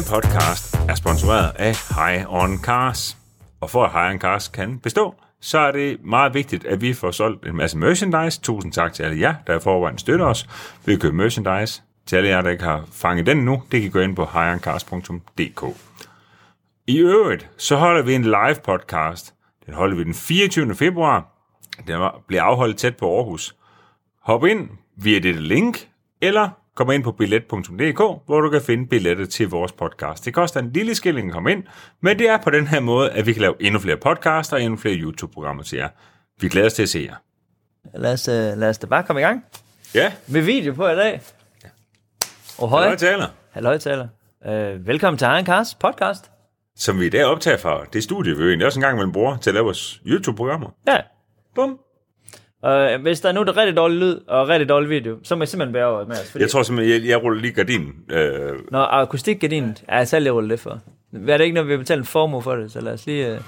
Denne podcast er sponsoreret af High On Cars. Og for at High On Cars kan bestå, så er det meget vigtigt, at vi får solgt en masse merchandise. Tusind tak til alle jer, der i forvejen støtter os ved at købe merchandise. Til alle jer, der ikke har fanget den nu, det kan gå ind på highoncars.dk. I øvrigt, så holder vi en live podcast. Den holder vi den 24. februar. Den bliver afholdt tæt på Aarhus. Hop ind via dette link, eller kom ind på billet.dk, hvor du kan finde billetter til vores podcast. Det koster en lille skilling at komme ind, men det er på den her måde, at vi kan lave endnu flere podcaster og endnu flere YouTube-programmer til jer. Vi glæder os til at se jer. Lad os, uh, lad os da bare komme i gang. Ja, Med video på i dag. Og høj høj. taler, Halløj taler. Uh, velkommen til Egen Cars podcast. som vi i dag optager fra det studie, vi jo egentlig også en gang mellem bruger til at lave vores YouTube-programmer. Ja. Bum. Uh, hvis der er nu der er rigtig dårlig lyd og rigtig dårlig video, så må I simpelthen bære over med os. Fordi, Jeg tror simpelthen, jeg, jeg ruller lige gardinen. Øh, Når akustikgardinen er selv jeg rulle det for. Er det ikke, når vi har betalt en formue for det, så lad os lige... Uh...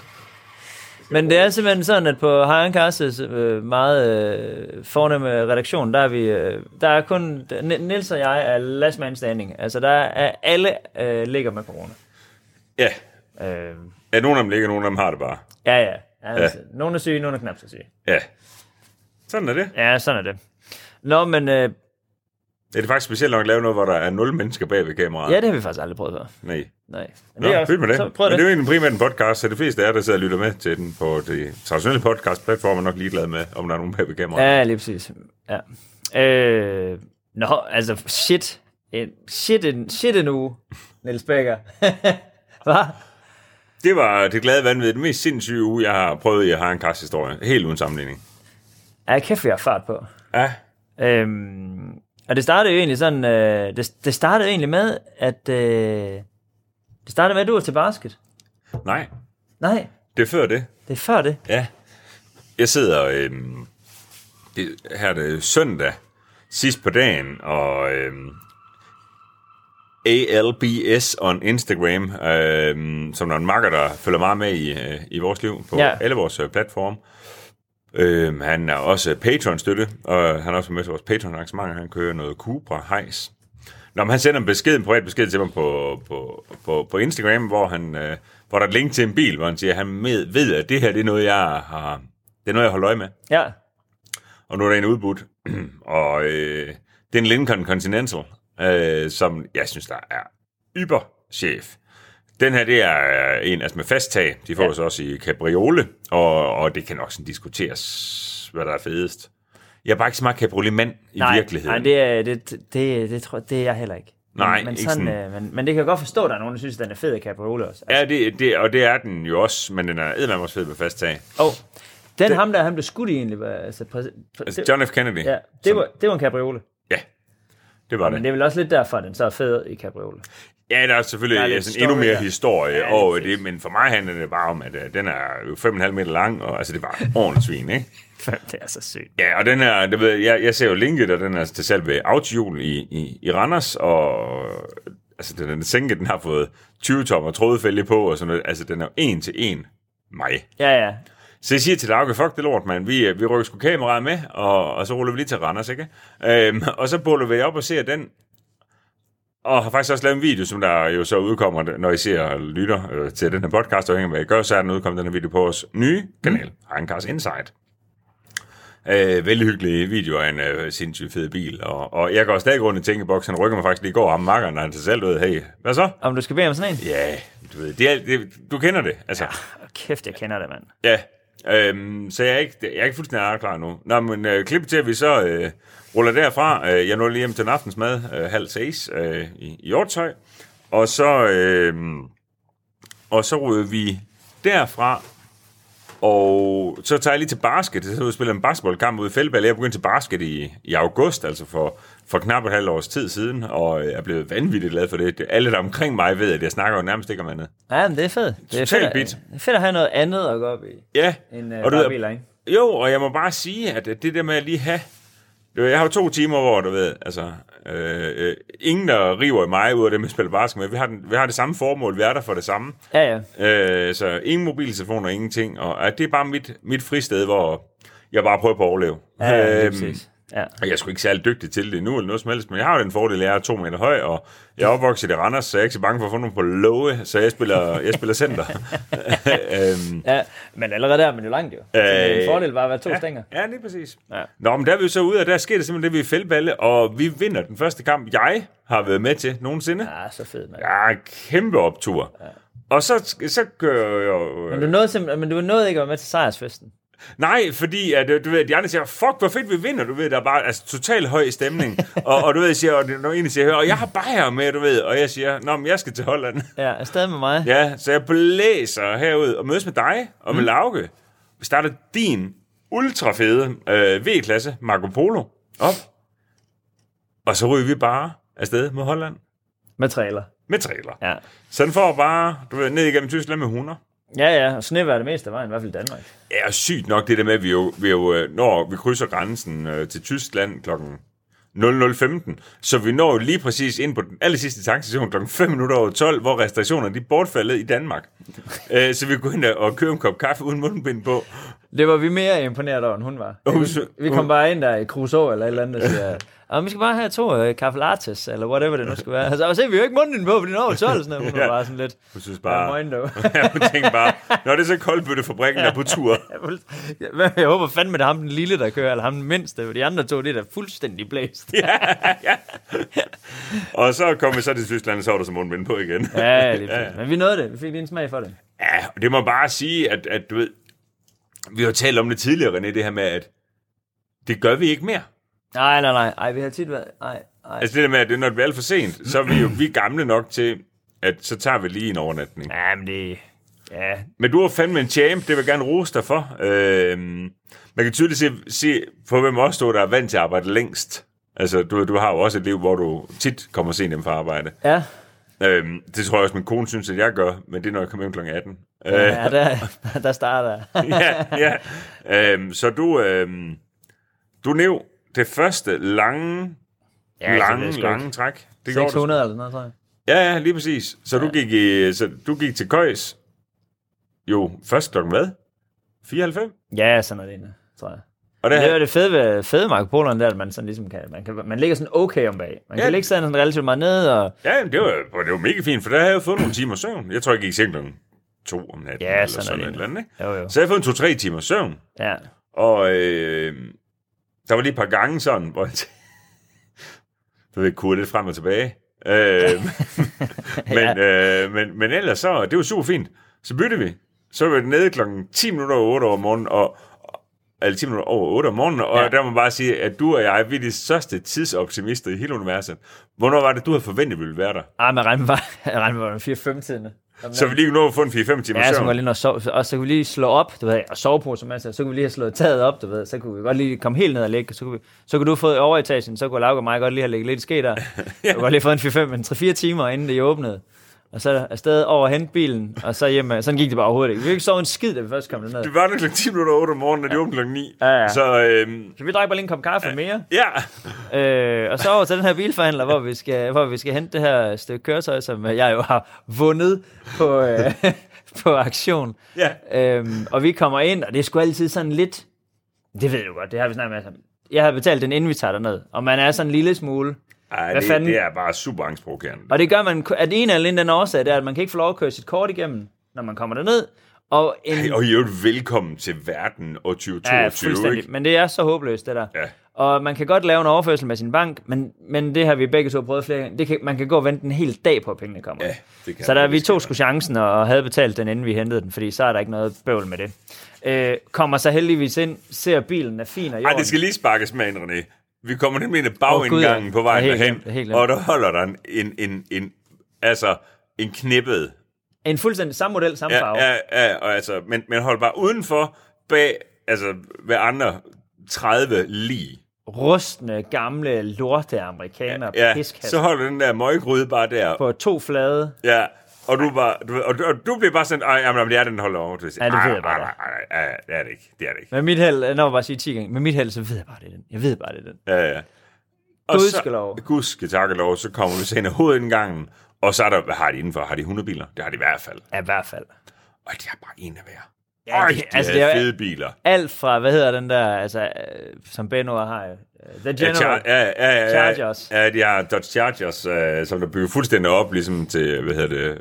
Men det er simpelthen sådan, at på High Cars' øh, meget øh, fornemme redaktion, der er vi, øh, der er kun, N- Niels og jeg er last man standing. Altså, der er alle øh, ligger med corona. ja, Øh, ja, nogle af dem ligger, nogle af dem har det bare. Ja, ja. Altså, ja. Nogle er syge, nogle er knap så syge. Ja. Sådan er det. Ja, sådan er det. Nå, men øh, Er det faktisk specielt nok at lave noget, hvor der er nul mennesker bag ved kameraet? ja, det har vi faktisk aldrig prøvet før. Nej. Nej. Men Nå, er- fedt med det. Så prøv Men det er det. jo egentlig primært en podcast, så de fleste af jer, der sidder og lytter med til den på de traditionelle podcast-platformer, er nok ligeglade med, om der er nogen bag ved kameraet. Ja, lige præcis. Ja. Øh, nå, altså, shit. En, shit, en, shit en uge, Niels Becker. Hvad? Det var det glade vanvid, den mest sindssyge uge, jeg har prøvet i at have en kasthistorie. Helt uden sammenligning. Ja, kæft, vi har fart på. Ja. Øhm, og det startede jo egentlig sådan, øh, det, det startede jo egentlig med, at øh, det startede med, at du var til basket. Nej, Nej, det er før det. det er før det. Ja. Jeg sidder øhm, det, her er det søndag, sidst på dagen, og øhm, ALBS on Instagram, øhm, som er en makker, der følger meget med i, øh, i vores liv på ja. alle vores øh, platforme. Øhm, han er også Patreon-støtte, og han er også med til vores Patreon-arrangement. Han kører noget Cupra Heis. Når han sender en besked, en privat besked til mig på, på, på, på Instagram, hvor, han, øh, hvor der er et link til en bil, hvor han siger, at han med, ved, at det her det er noget, jeg har, det er noget, jeg holder øje med. Ja, Og nu er der en udbudt, og øh, det er en Lincoln Continental, øh, som jeg synes, der er yber-chef. Den her, det er en altså med fast tag. De får Ja. ja. så også i cabriole, og, og det kan nok sådan diskuteres, hvad der er fedest. Jeg er bare ikke så meget cabriolet-mand i nej, virkeligheden. Nej, det, er, det, det, det, tror, det er jeg heller ikke. Nej, men, men, ikke sådan, sådan- øh, men, men det kan jeg godt forstå, at der er nogen, der synes, at den er fed af Capriole også. Altså, Ja, det, det, og det er den jo også, men den er eddermame også fed med fast tag. oh, den det- ham der, han blev skudt i egentlig. var- Altså, præ, præ, Altså John F. Kennedy. ja, det var, det var en Capriole. Ja, det var Men det. det er vel også lidt derfor, at den så er fed i Capriole. Ja, der er selvfølgelig Der er lidt sådan endnu mere historie Ja, over præcis. det, men for mig handler det bare om, at uh, den er jo 5,5 meter lang, og altså det var ordentligt svin, ikke? det er så sygt. Ja, og den er, det ved, jeg, jeg, jeg ser jo linket, og den er til salg ved Autohjul i, i, i Randers, og altså den, den sænke, den har fået 20 tommer trådfælge på, og sådan noget, altså den er jo en til en mig. Ja, ja. Så jeg siger til Lauke, fuck det lort, mand. Vi, øh, vi rykker sgu kameraet med, og, og så ruller vi lige til Randers, ikke? Øhm, og så buller vi op og ser den, og har faktisk også lavet en video, som der jo så udkommer, når I ser og lytter øh, til den her podcast, og med, I gør, så er den udkommet den her video på vores nye kanal, mm. Insight. Øh, vældig hyggelig video af en øh, sindssygt fed bil, og, og jeg går stadig rundt i tænkeboks, han rykker mig faktisk lige i går, ham makkeren, når han til selv ud, hey, hvad så? Om du skal bede om sådan en? Ja, du ved, det er, det, du kender det, altså. Åh, Kæft, jeg kender det, mand. Ja, øhm, så jeg er ikke, jeg er ikke fuldstændig klar nu. Nå, men øh, klip til, at vi så øh, ruller derfra. Øh, jeg når lige hjem til en aftensmad, øh, halv seks øh, i, i Hjortøj. Og så, øh, og så ryger vi derfra, og så tager jeg lige til basket. Så jeg spiller en basketballkamp ude i Fældball. Jeg begyndte til basket i, i august, altså for, for knap et halvt års tid siden, og jeg er blevet vanvittigt glad for det. Alle der omkring mig ved, at jeg snakker jo nærmest ikke om andet. Ja, men det er fedt. Det er Totalt fedt, bit. det er fedt at have noget andet at gå op i, Ja, end uh, og du biler, ikke? Jo, og jeg må bare sige, at det der med at lige have... Jeg har jo to timer, hvor du ved, altså, øh, øh, ingen der river i mig ud af det med at spille basket med. Vi har, den, vi har det samme formål, vi er der for det samme. Ja, ja. Øh, så ingen mobiltelefoner, ingenting. Og at det er bare mit, mit fristed, hvor jeg bare prøver på at overleve. Ja, ja, Øhm. Ja. Og jeg er sgu ikke særlig dygtig til det nu, eller noget som helst, men jeg har jo den fordel, at jeg er to meter høj, og jeg er opvokset i Randers, så jeg er ikke så bange for at få nogen på låge, så jeg spiller, jeg spiller center. øhm, ja, men allerede der er man jo langt jo. Så det er Øh, en fordel bare at være to stænger. ja, lige præcis. Ja. Nå, men der er vi så ude, og der sker det simpelthen det, vi er fældballe, og vi vinder den første kamp, jeg har været med til nogensinde. Ja, så fedt, mand. Ja, kæmpe optur. Ja. Og så, så gør jeg jo... Men du nåede, men du nåede ikke at være med til sejrsfesten. Nej, fordi at, øh, du ved, de andre siger, fuck, hvor fedt vi vinder, du ved, der er bare altså, total høj stemning. og, og du ved, jeg siger, og når en siger, og jeg har bajer med, du ved, og jeg siger, nå, men jeg skal til Holland. Ja, er stadig med mig. ja, så jeg blæser herud og mødes med dig og med mm. Lauke. Vi starter din ultra fede øh, V-klasse Marco Polo op. Og så ryger vi bare afsted mod Holland Med trailer. med trailer. Ja. Så den får bare, du ved, ned igennem Tyskland med 100. Ja, ja, og snevejr er det meste af vejen, i hvert fald i Danmark. Ja, og sygt nok det der med, at vi jo, vi jo øh, når vi krydser grænsen øh, til Tyskland klokken 00.15, så vi når lige præcis ind på den aller sidste tankstation klokken 5 minutter over 12, hvor restriktionerne de bortfaldet i Danmark. øh, så vi kunne ind og købe en kop kaffe uden mundbind på. Det var vi mere imponeret over, end hun var. Hun Vi, vi kom bare ind der i Crusoe eller et eller andet, og siger, og vi skal bare have to uh, kaffe lattes, eller whatever det nu skal være. Altså, og så er vi jo ikke munden på, fordi den er over 12, sådan noget. Hun var Ja. bare sådan lidt, Hun synes bare, ja, hun tænkte bare, når det er så koldbøttefabrikken, der er på tur. Jeg håber fandme, det er ham den lille, der kører, eller ham den mindste, for de andre to, det er da fuldstændig blæst. Og så kom vi så til Tyskland, og så var der så mundbind på igen. Ja, lige ja. Men vi nåede det. Vi fik lige en smag for det. Ja, og det må bare sige, at, at du ved, vi har talt om det tidligere, René, det her med, at det gør vi ikke mere. Nej, nej, nej. Ej, vi har tit været... Nej, nej. Altså det der med, at det, når det er alt for sent, så er vi jo vi er gamle nok til, at så tager vi lige en overnatning. Ja, men det... Ja, Men du er fandme en champ, det vil jeg gerne rose dig for. Øhm, man kan tydeligt se, se på, hvem også du er, der er vant til at arbejde længst. Altså, du, du har jo også et liv, hvor du tit kommer sent hjem fra arbejde. ja. Øhm, det tror jeg også, min kone synes, at jeg gør, men det er, når jeg kommer hjem kl. 18. Øh, ja der, der starter ja, ja. Øhm, så du, øhm, du næv det første lange, Ja, lange, lange træk. Det gjorde du. 600 eller sådan noget, tror jeg. Ja, ja, lige præcis. Så, ja. du, gik i, så du gik til Køjs, jo, først klokken hvad? 94? Ja, sådan er det tror jeg. Og Det er jo det fede ved fede Marco Polo'en, der, at man sådan ligesom kan, man, kan, man ligger sådan okay om bag. Man Ja. kan ligge sådan relativt meget ned, og ja, det var, det var mega fint, for der havde jeg fået nogle timer søvn. Jeg tror, jeg gik i seng klokken to om natten. Ja, eller sådan sådan det. et eller andet, ikke? jo jo. Så jeg havde fået en to-tre timer søvn. Ja. Og øh, der var lige et par gange sådan, hvor jeg du ved, kunne lidt frem og tilbage. Øh, men, øh, men, men ellers så, det var super fint. Så byttede vi. Så var vi nede klokken 10 minutter over 8 over morgenen, og, eller 10 minutter over 8 om morgenen, og Ja. ja. der må man bare sige, at du og jeg, vi er de største tidsoptimister i hele universet. Hvornår var det, du havde forventet, vi ville være der? Ej, men regn med, jeg regner med, at det var 4-5 Så vi lige kunne nå at få en 4-5 timer Ja, så kunne vi lige nå sove, og så kunne vi lige slå op, du ved, og sove på, som jeg sagde, så kunne vi lige have slået taget op, du ved, så kunne vi godt lige komme helt ned og ligge, så kunne, vi, så kunne du få overetagen, så kunne Lauke og mig godt lige have ligget lidt i ske der. ja. kunne godt lige fået en 4-5, men 3-4 timer, inden det åbnede. Og så afsted over hente bilen, og så hjem. Sådan gik det bare overhovedet ikke. Vi ikke sove en skid, da vi først kom derned. Det var der klokken 10 minutter over 8 om morgenen, og de åbnede klokken 9. Ja, ja. Så øhm, Så vi drak bare lige en kop kaffe mere. ja, Øh, og så over til den her bilforhandler, hvor vi skal, hvor vi skal hente det her stykke køretøj, som jeg jo har vundet på, øh, på aktion. ja. Øhm, og vi kommer ind, og det er sgu altid sådan lidt... Det ved du godt, det har vi snakket med. Altså. Jeg har betalt den, inden vi tager derned. Og man er sådan en lille smule... Ej, Hvad det, fanden? det er bare super angstprovokerende. Og det gør man at en eller anden den årsag, det er, at man kan ikke få lov at køre sit kort igennem, når man kommer derned. Og en, Og I er jo velkommen til verden år 2022, ja, ikke? Men det er så håbløst, det der. Ja. Og man kan godt lave en overførsel med sin bank, men, men det har vi begge to prøvet flere gange. Det kan, man kan gå og vente en hel dag på, at pengene kommer. Ja, det kan Så der vi tog godt. sgu chancen og havde betalt den, inden vi hentede den, fordi så er der ikke noget bøvl med det. Øh, kommer så heldigvis ind, ser bilen er fin og i Ej, det skal lige sparkes med ind, René. Vi kommer nemlig ind i bagindgangen Gud, på ja. vejen Ja, derhen, glemt, glemt. og der holder der en, en, en, en, altså, en knippet. En fuldstændig samme model, samme farve. Ja, ja, ja, og altså, men, men hold bare udenfor, bag, altså, hver andre 30 lige. Rustne, gamle, lorte amerikaner, Ja, ja, så holder den der møggryde bare der. på to flade. Ja, og du, bare, du, og, du, og du bliver bare sådan, ej, jamen, det er den holder over. Du siger, Ja, det ved "Ej, jeg bare, ej, ej, ej, ej, det er det ikke, det er det ikke. Med mit held, når jeg bare sige 10 gange, med mit held, så ved jeg bare, det er den. Jeg ved bare, det er den. Ja, ja. Og Gudskelov. så, gudske tak og lov, så kommer vi ad hovedindgangen, og så er der, hvad har de indenfor? Har de 100 biler? Det har de i hvert fald. Ja, i hvert fald. Og de har bare en af hver. Ja, Øj, det- de altså, havde det er- fede biler. Alt fra, hvad hedder den der, altså, øh, som Benno har, øh, The Ja, General. char- ja, ja, ja, Chargers. Ja, de har Dodge Chargers, øh, som der bygger fuldstændig op, ligesom til, hvad hedder det...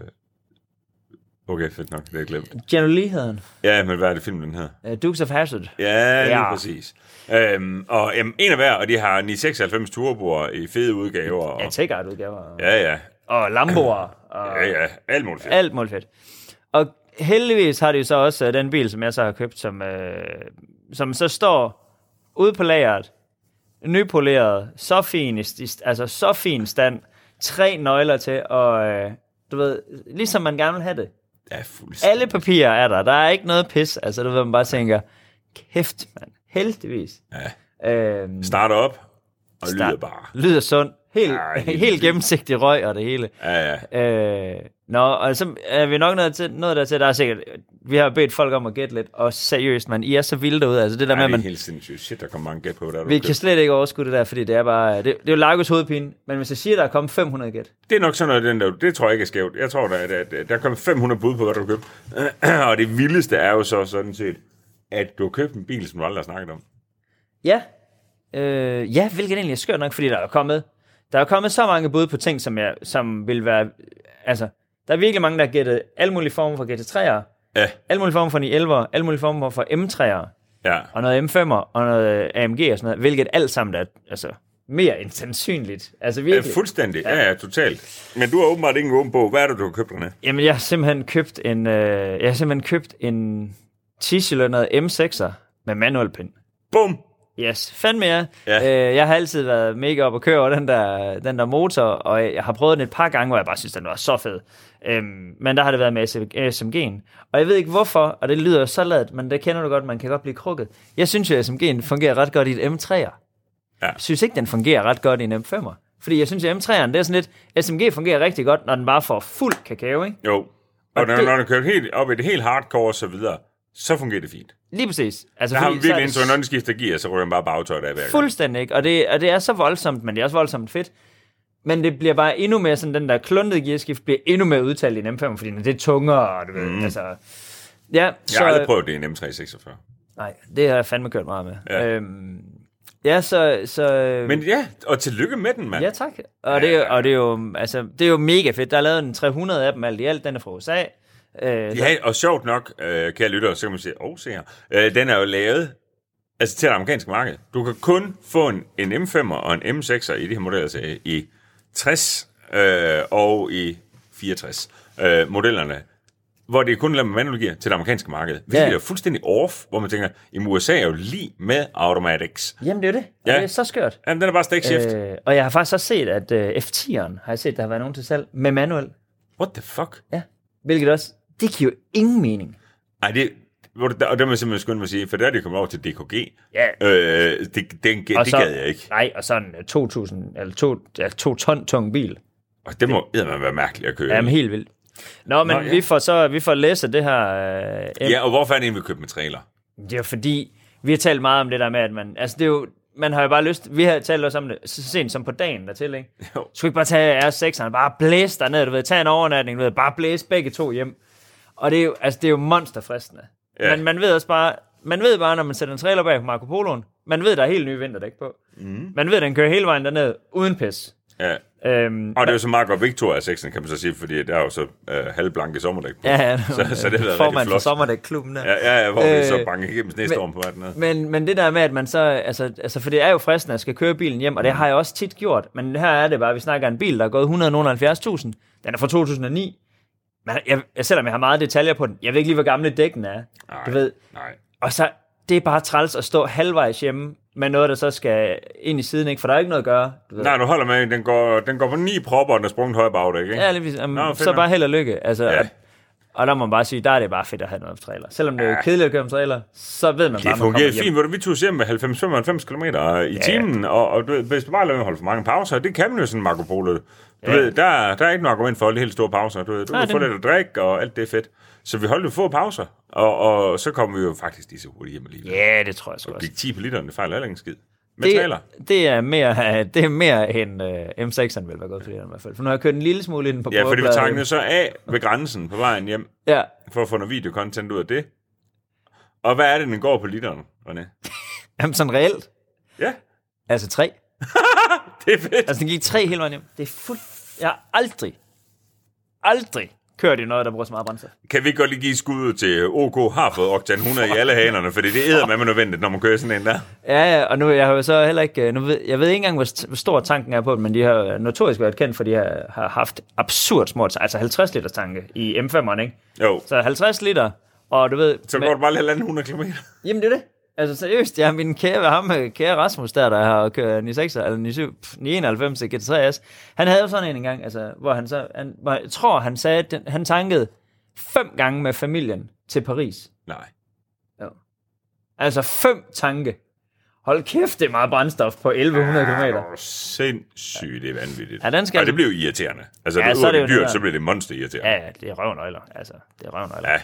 Okay, fedt nok, det er glemt. General Lee hedder han. Ja, men hvad er det film, den her? Uh, Dukes of Hazzard. Ja, lige Ja. præcis. Øhm, og jamen, en af hver, og de har 996 turboer i fede udgaver. Og, Ja, Tegart udgaver. ja, ja, Og Lamboer. Og ja, ja, alt muligt fedt. alt muligt fedt. Og heldigvis har de jo så også øh, den bil, som jeg så har købt, som, øh, som så står ude på lageret, nypoleret, så fin, i st- altså så fin stand, tre nøgler til, og øh, du ved, ligesom man gerne vil have det. Ja, fuldstændig. Alle papirer er der, der er ikke noget pis, altså du ved, man bare tænker, kæft mand, heldigvis. Ja. Øhm, Starter op, og Start. lyder bare. lyder sund, helt, Ej, helt helt gennemsigtig røg og det hele. Ja, ja. Øh, nå, og så er vi nok nået til, noget der til, der er sikkert, vi har bedt folk om at gætte lidt, og seriøst, man, I er så vilde derude, altså det der Ej, med, det er man, helt sindssygt. Shit, der kommer mange gæt på, der er vi købt. kan slet ikke overskue det der, fordi det er bare, det, det er jo Lagos hovedpine, men hvis jeg siger, der er kommet 500 gæt, Det er nok sådan noget, den der, det tror jeg ikke er skævt. Jeg tror, der, er- der, der, er kommet 500 bud på, hvad du har købt. og det vildeste er jo så sådan set, at du har købt en bil, som du aldrig har snakket om. ja, øh, ja, hvilket egentlig er skørt nok, fordi der er kommet, der er kommet så mange bud på ting, som, jeg, som vil være, altså, der er virkelig mange, der har gættet alle mulige former for GT3'er, Ja, alle mulige former for 911'er, alle mulige former for M3'er, ja. og noget M5'er, og noget AMG og sådan noget, hvilket alt sammen er altså, mere end sandsynligt. Altså ja virkelig. fuldstændig. Ja, ja, totalt. Men du har åbenbart ikke en åben på. Hvad er det, du har købt, René? Jamen, jeg har simpelthen købt en, øh, jeg har simpelthen købt en 10-cylindret M6'er med manuel pind. Bum! Yes, fandme ja. Ja. Øh, jeg har altid været mega op at køre over den der, den der motor, og jeg har prøvet den et par gange, hvor jeg bare synes, den var så fed. Øhm, men der har det været med SMG'en. Og jeg ved ikke hvorfor, og det lyder så ladt, men det kender du godt, man kan godt blive krukket. Jeg synes jo, at SMG'en fungerer ret godt i et M3'er. Ja. Jeg synes ikke, den fungerer ret godt i en M5'er. Fordi jeg synes, at M3'eren, det er sådan lidt, SMG fungerer rigtig godt, når den bare får fuld kakao, ikke? Jo. Og, når, det- når du kører helt op i det helt hardcore og så videre, så fungerer det fint. Lige præcis. Altså, Jeg har fordi så er virkelig det indtryk, når den skifter gear, så ryger den bare bagtøjet af hver gang. Fuldstændig ikke. Og det, og det er så voldsomt, men det er også voldsomt fedt. Men det bliver bare endnu mere sådan, den der kluntede gearskift bliver endnu mere udtalt i en M5, fordi det er tungere, og du ved, Mm. altså... Ja, Jeg så... har aldrig prøvet det i en M346. Nej, det har jeg fandme kørt meget med. Ja. Øhm, ja, så... så Men ja, og tillykke med den, mand. Ja, tak. Og, det, er- og det, er jo, altså, det er jo mega fedt. Der er lavet en 300 af dem alt i alt. Den er fra USA. Øh, Ja, og sjovt nok, øh, kære lyttere, så kan man sige, åh, se her, øh, den er jo lavet altså til det amerikanske marked. Du kan kun få en, en M5'er og en M6'er i de her modeller til, i 60 øh, og i 64 øh, modellerne, hvor det er kun lavet med manual gear til det amerikanske marked. Hvilket Ja. er fuldstændig off, hvor man tænker, i USA er jo lige med automatics. Jamen, det er jo det. Ja. Det er så skørt. Jamen, den er bare. Øh. Øh, og jeg har faktisk også set, at øh, F10'eren har jeg set, der har været nogen til salg med manuel. What the fuck? Ja. Hvilket også, det giver jo ingen mening. Ej, det, det, og det må jeg simpelthen skynde mig at sige, for der er de kommet over til DKG. Ja. Øh, det, det, det, Og det så- gad jeg ikke. Nej, og sådan øh, 2000, eller to, ja, to ton tung bil. Og det må man være mærkeligt at køre. Jamen, helt vildt. Nå, men Nå, ja. vi får så vi får læst det her. Øh, Ja, og hvorfor er det egentlig, vi køber med trailer? Det er jo fordi, vi har talt meget om det der med, at man, altså det er jo, man har jo bare lyst, vi har talt også om det så sent som på dagen dertil, ikke? Jo. Skulle ikke bare tage R6'eren, bare blæse derned, du ved, tage en overnatning, du ved, bare blæse begge to hjem. Og det er jo, altså det er jo monsterfristende. Ja. Men man ved også bare, man ved bare, når man sætter en trailer bag på Marco Poloen, man ved, der er helt nye vinterdæk på. Mm. Man ved, den kører hele vejen derned, uden pis. Ja. Øhm, Og det er jo så meget godt Victor af 6, kan man så sige, fordi der er jo så øh, halvblanke sommerdæk på. ja, ja, så, så det været formand for sommerdæk-klubben der. Ja, ja, ja, hvor øh, vi så Øh, banker igennem snestorm på dernede. Men, men det der med, at man så, altså, altså for det er jo fristende, at skal køre bilen hjem, og det har jeg også tit gjort, men her er det bare, at vi snakker en bil, der er gået 170.000, den er fra 2009, men jeg, jeg, selvom jeg har meget detaljer på den, jeg ved ikke lige, hvor gamle dækken er, Nej, du ved, Nej. og så, det er bare træls at stå halvvejs hjemme, med noget, der så skal ind i siden, ikke? for der er ikke noget at gøre. Du ved. Nej, du holder med, den går, den går på ni propper, og den er sprunget højre bagdæk, ikke? Ja, lige. Jamen, Nå, så bare held og lykke. Altså, Ja. Ja. og, og der må man bare sige, der er det bare fedt at have noget trailer. Selvom det er Ja. kedeligt at køre med trailer, så ved man bare, Det man fungerer fint, hvor vi tog hjem med 90-95 km i timen, og, og du, ved, hvis du bare lader holde for mange pauser, det kan man jo sådan Marco Polo. Du Ja. ved, der, der er ikke noget argument for holde helt store pauser. Du, ved, du Nej, kan få det- lidt at drikke, og alt det er fedt. Så vi holdt jo få pauser, og, og så kom vi jo faktisk lige så hurtigt hjem alligevel. Ja, det tror jeg sgu også. Gik 10 på literen, det fejler heller ikke en skid. Det, det, er mere, det er mere end uh, M6'eren vil være godt for det i hvert fald. For nu har jeg kørt en lille smule ind på Ja, fordi vi tankede så af ved grænsen på vejen hjem, Ja, for at få noget videokontent ud af det. Og hvad er det, den går på literen, René? Jamen sådan reelt. Ja, Altså tre. det er fedt. Altså den gik tre hele vejen hjem. Det er fuldt... Jeg har aldrig, aldrig kørt i noget, der bruger så meget brændstof. Kan vi godt lige give skuddet til OK har fået Octan 100 i alle hanerne, fordi det æder med nødvendigt, når man kører sådan en der. Ja, ja, og nu jeg har jo så heller ikke... Nu ved, jeg ved ikke engang, hvor, st- hvor stor tanken er på men de har notorisk været kendt, for de har, har haft absurd små... Altså 50 liters tanke i M5'eren, ikke? Jo, Så 50 liter, og du ved... så med- går det bare lidt 100 km. Jamen, det er det. Altså seriøst, jeg har min kære, ham, øh, kære Rasmus der, der har kørt 96 eller 97, pff, 91 GT3S. Han havde jo sådan en engang, altså, hvor han så, han, hvor jeg tror, han sagde, at den, han tankede fem gange med familien til Paris. Nej. Altså fem tanke. Hold kæft, det er meget brændstof på 1100 km. Det er sindssygt, det er vanvittigt. Ja, den skal- Ej, det bliver jo irriterende. Altså, Ja, ja, så det, er det det jo dyrt, det der. så bliver det monster irriterende. Ja, ja, det er røvnøgler. Altså, det er røvnøgler. Ja.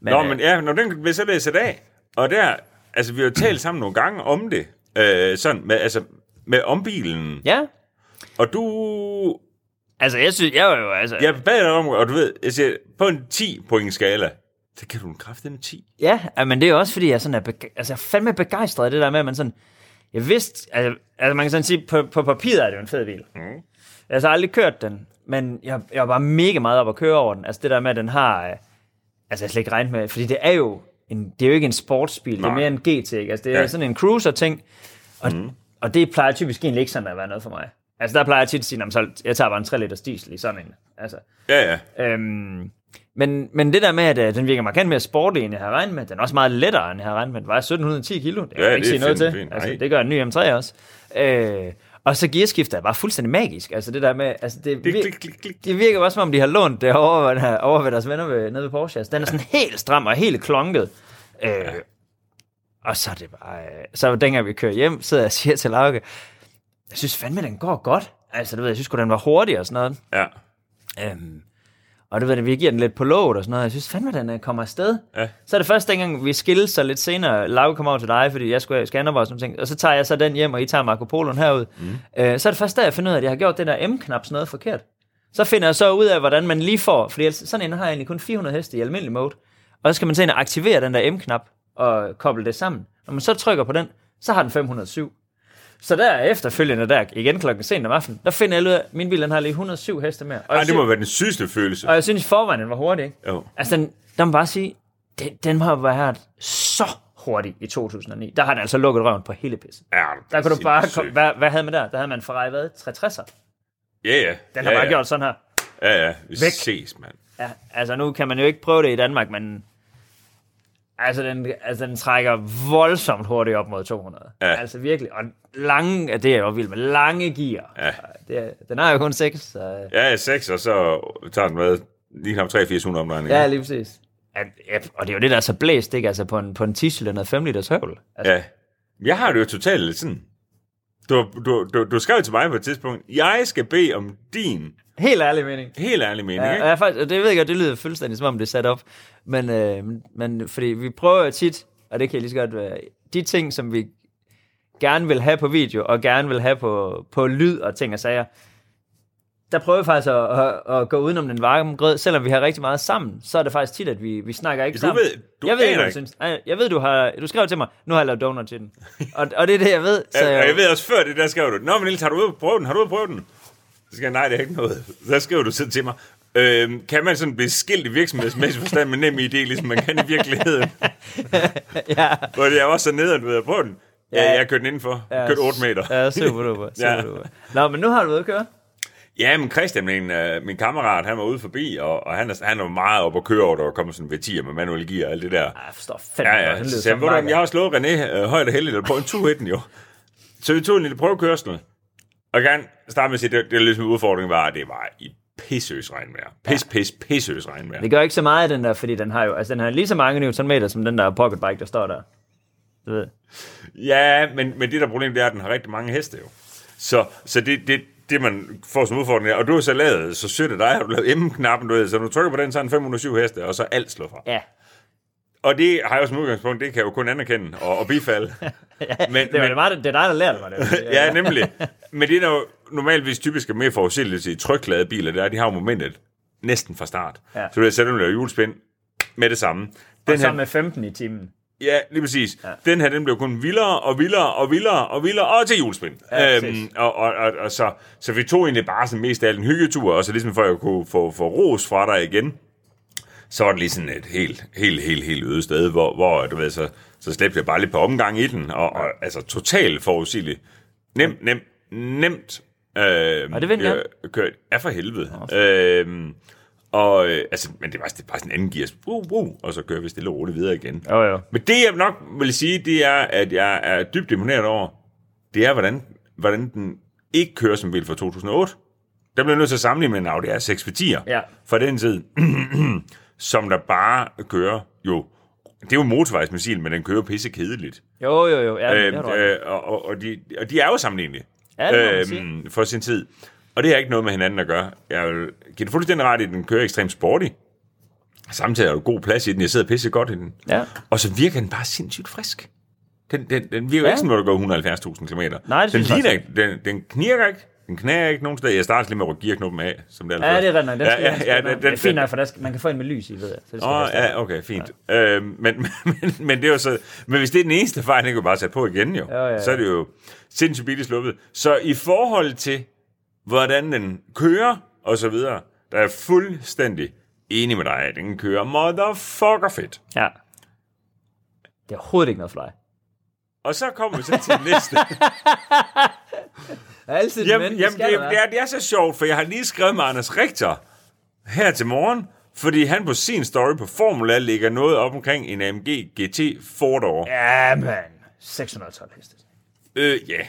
Men, Nå, øh, men ja, når den vil så læse af, og der, altså vi har jo talt sammen nogle gange om det, øh, sådan med, altså, med ombilen, Ja, og du, altså jeg synes, jeg var jo, altså... jeg bad dig om, og du ved, jeg siger, på en 10 point skala, så kan du en kraft med 10. Ja, men det er også fordi, jeg sådan er, altså, jeg er fandme begejstret af det der med, at man sådan, jeg vidste, altså, altså man kan sådan sige, på, på papiret er det jo en fed bil. Mm. Jeg har så aldrig kørt den, men jeg, jeg var bare mega meget op at køre over den. Altså det der med, at den har, øh, altså jeg slet ikke regnet med, fordi det er jo, en, det er jo ikke en sportsbil, Nej. det er mere en GT, ikke? Altså det er Ja. sådan en cruiser-ting, og, mm. og det plejer typisk egentlig ikke sådan at være noget for mig. Altså der plejer jeg tit at sige, "Nå, men så jeg tager bare en 3 liters diesel i sådan en. Altså, Ja, ja. Øhm, men, men det der med, at øh, den virker markant mere sportig, end jeg havde regnet med, den er også meget lettere, end jeg havde regnet med. Den vejer 1710 kilo, det kan Ja, jeg ikke sige noget fint, til. fint. Altså, det gør en ny M3 også. Øh, og så gearskifter er bare fuldstændig magisk. Altså det der med, altså det, Klik, vir- klik, klik, det virker bare som om, de har lånt det over, over ved deres venner ved, nede ved Porsche. Altså, den er sådan helt stram og helt klonket. Øh, og så er det bare... Øh, så dengang vi kører hjem, sidder jeg og siger til Lauke, jeg synes fandme, den går godt. Altså, du ved, jeg synes den var hurtig og sådan noget. Ja, Øhm, og du ved, vi giver den lidt på låget og sådan noget. Jeg synes fandme, den øh, kommer afsted. Ja. Så er det først dengang, vi skilles så lidt senere. Lauke kommer over til dig, fordi jeg skulle scanne og sådan ting. Og så tager jeg så den hjem, og I tager Marco Poloen herud. Mm. Øh, så er det først der, jeg finder ud af, at jeg har gjort den der M-knap sådan noget forkert. Så finder jeg så ud af, hvordan man lige får, fordi sådan en har jeg egentlig kun 400 heste i almindelig mode. Og så skal man ind og aktivere den der M-knap og koble det sammen. Når man så trykker på den, så har den 507. Så der efterfølgende der, igen klokken sent om aftenen, der finder jeg ud af, at min bil den har lige 107 heste mere. Og Ej, det må være den sygeste følelse. og jeg synes forvejen, den var hurtig, ikke? Jo. Altså, den, der må bare sige, den, den har været så hurtig i 2009. Der har den altså lukket røven på hele pisse. Ja, Der kunne du bare komme, hvad, hvad havde man der? Der havde man Ferrari, hvad? 360'er. Ja, ja. Den har ja, bare ja. gjort sådan her. Ja, ja. Vi Væk. ses, mand. Ja, altså nu kan man jo ikke prøve det i Danmark, men altså den, altså den trækker voldsomt hurtigt op mod 200. Ja. Altså virkelig. Og lange, det er jo vildt med lange gear. Ja. Det den har jo kun 6, så Ja, 6, og så tager den med lige knap 3-400 omdrejninger. ja, lige præcis. Ja, ja, og det er jo det, der er så blæst, ikke? Altså på en, på en 10-cylinder 5 liters høvl. Altså, Ja. Jeg har det jo totalt sådan... Du, du, du, du skrev til mig på et tidspunkt, jeg skal bede om din Helt ærlig mening. helt ærlige mening, Ja, ikke? og jeg faktisk, og det ved jeg godt, det lyder fuldstændig som om det er sat op. Men, øh, men fordi vi prøver tit, og det kan jeg lige så godt være, de ting, som vi gerne vil have på video, og gerne vil have på, på lyd og ting og sager, der prøver vi faktisk at, at, at gå udenom den varme grød, selvom vi har rigtig meget sammen, så er det faktisk tit, at vi, vi snakker ikke Du sammen. ved- du jeg ved ikke, hvad du synes. Jeg ved, du har, du skrev til mig, nu har jeg lavet donut til den. Og, og det er det, jeg ved. Så, Ja, og jeg ved også før det, der skrev du, Nå, men Niels, har du ude at prøve den? Har du ude at prøve den? Så skal jeg, nej, det er ikke noget. Så skriver du så til mig, øhm, kan man sådan blive skilt i virksomhedsmæssig forstand med nem idé, ligesom man kan i virkeligheden? ja, Hvor det er også så nede, du ved, på den. Ja, Ja. jeg har kørt den indenfor. Jeg har kørt 8 meter. Ja, super duper. Super Ja. duper. Nå, men nu har du været at køre. Ja, men Christian, min, øh, min kammerat, han var ude forbi, og, og han, er, han var meget op at køre over, der kommer sådan V10'er med manuel gear og alt det der. Ej, jeg forstår fandme Ja, ja. Så som jeg, ved jeg har slået René øh, højt og heldigt på en 2 den jo. Så vi tog en lille prøvekørsel. Og jeg kan starte med at sige, det, det er ligesom udfordringen var, at det var i pissøs regnvejr. Pis, pis, pissøs regnvejr. Det gør ikke så meget, den der, fordi den har jo, altså den har lige så mange newtonmeter, som den der pocketbike, der står der. Du ved. Ja, men, men det der problem, det er, at den har rigtig mange heste jo. Så, så det, det, det, man får som udfordring og du har så lavet, så sødt af dig, har du lavet M-knappen, du ved, så du trykker på den, så er den 507 heste, og så alt slået fra. Ja, Og det har jeg som udgangspunkt, det kan jeg jo kun anerkende og, og bifalde. men, det, var det, meget, det er dig, der lærte mig det. ja, nemlig. Men det er der jo normalvis typisk er mere forudsigeligt i trykladede biler, det er, at de har jo momentet næsten fra start. Ja. Så du ved, så du laver julespind med det samme. Den Og så her, med 15 i timen. Ja, lige præcis. Ja. Den her, den blev kun vildere og vildere og vildere og vildere, og til julespind. Ja, øhm, og, og, og, og, så, så vi tog egentlig bare sådan mest af alt en hyggetur, og så ligesom for at jeg kunne få, få ros fra dig igen, så var det lige sådan et helt, helt, helt, helt øde sted, hvor, hvor du ved, så, så slæbte jeg bare lidt på omgang i den, og, og altså totalt forudsigeligt. Nemt, nemt, nemt. Øh, Og det gerne. kørt, ja, for helvede. Øh, og, øh, altså, men det var, det var bare sådan en anden gears, uh, uh, og så kører vi stille og roligt videre igen. Jo, jo. Men det, jeg nok vil sige, det er, at jeg er dybt imponeret over, det er, hvordan, hvordan den ikke kører som bil fra 2008. Der bliver jeg nødt til at sammenligne med en Audi R6 for 10'er Ja. fra den tid, som der bare kører jo, det er jo motorvejsmissil, men den kører pisse kedeligt. Jo, jo, jo. Ja, Øh, øh, og, og, og, de, og de er jo sammenlignelige Ja, sige. for sin tid. Og det har ikke noget med hinanden at gøre. Jeg vil give det fuldstændig ret i, at den kører ekstremt sporty. Samtidig er der god plads i den. Jeg sidder pisse godt i den. Ja. Og så virker den bare sindssygt frisk. Den, den, den virker Ja. ikke som, når du går 170.000 km. Nej, det den ligner ikke. Den, den knirker ikke. Den knager ikke nogen steder. Jeg starter lige med at rykke gearknoppen af, som det er. Ja, det er. Den skal, ja, skal, ja, den, den, det er fint nok, for der skal, man kan få en med lys i, ved jeg. Så det skal Åh, oh, ja, okay, fint. Ja. Øhm, men, men, men, det er jo så, men hvis det er den eneste fejl, den kan bare sætte på igen jo. Ja, ja, ja. Så er det jo sindssygt billigt sluppet. Så i forhold til, hvordan den kører, og så videre, der er fuldstændig enig med dig. Den kører motherfucker fedt. Ja. Det er overhovedet ikke noget for dig. Og så kommer vi så til næste. Altid jamen, jamen det, det, er, det er så sjovt, for jeg har lige skrevet med Anders Richter her til morgen, fordi han på sin story på Formula lægger noget op omkring en AMG GT 4 Ja, man. 612 heste. Øh, ja.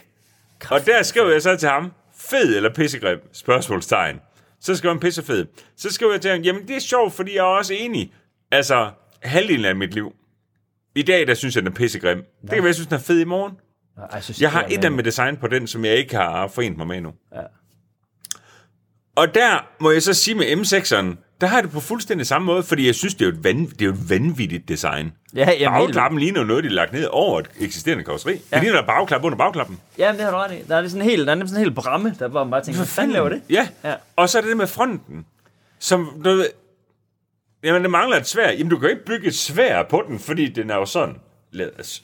Og der skrev jeg så til ham, fed eller pissegrim? Spørgsmålstegn. Så skrev han pissefed. Så skrev jeg til ham, jamen det er sjovt, fordi jeg er også enig. Altså, halvdelen af mit liv. I dag, der synes jeg, den er pissegrim. Det kan være, jeg synes, den er fed i morgen. Nå, ej, så Jeg har et af med design på den, som jeg ikke har forent mig med endnu. Ja. Og der må jeg så sige med M6'eren, der har jeg det på fuldstændig samme måde, fordi jeg synes, det er jo et, van, det er jo et vanvittigt design. Ja, jamen, Bagklappen ligner jo noget, de har lagt ned over et eksisterende karosseri. Ja. Det ligner der bagklap under bagklappen. Ja, det har du ret i. Der er det sådan helt, der er sådan en hel bramme, der man bare tænker, hvad fanden laver det? Ja. Ja. ja. Og så er det det med fronten, som du ved, jamen det mangler et svær. Jamen du kan ikke bygge et svær på den, fordi den er jo sådan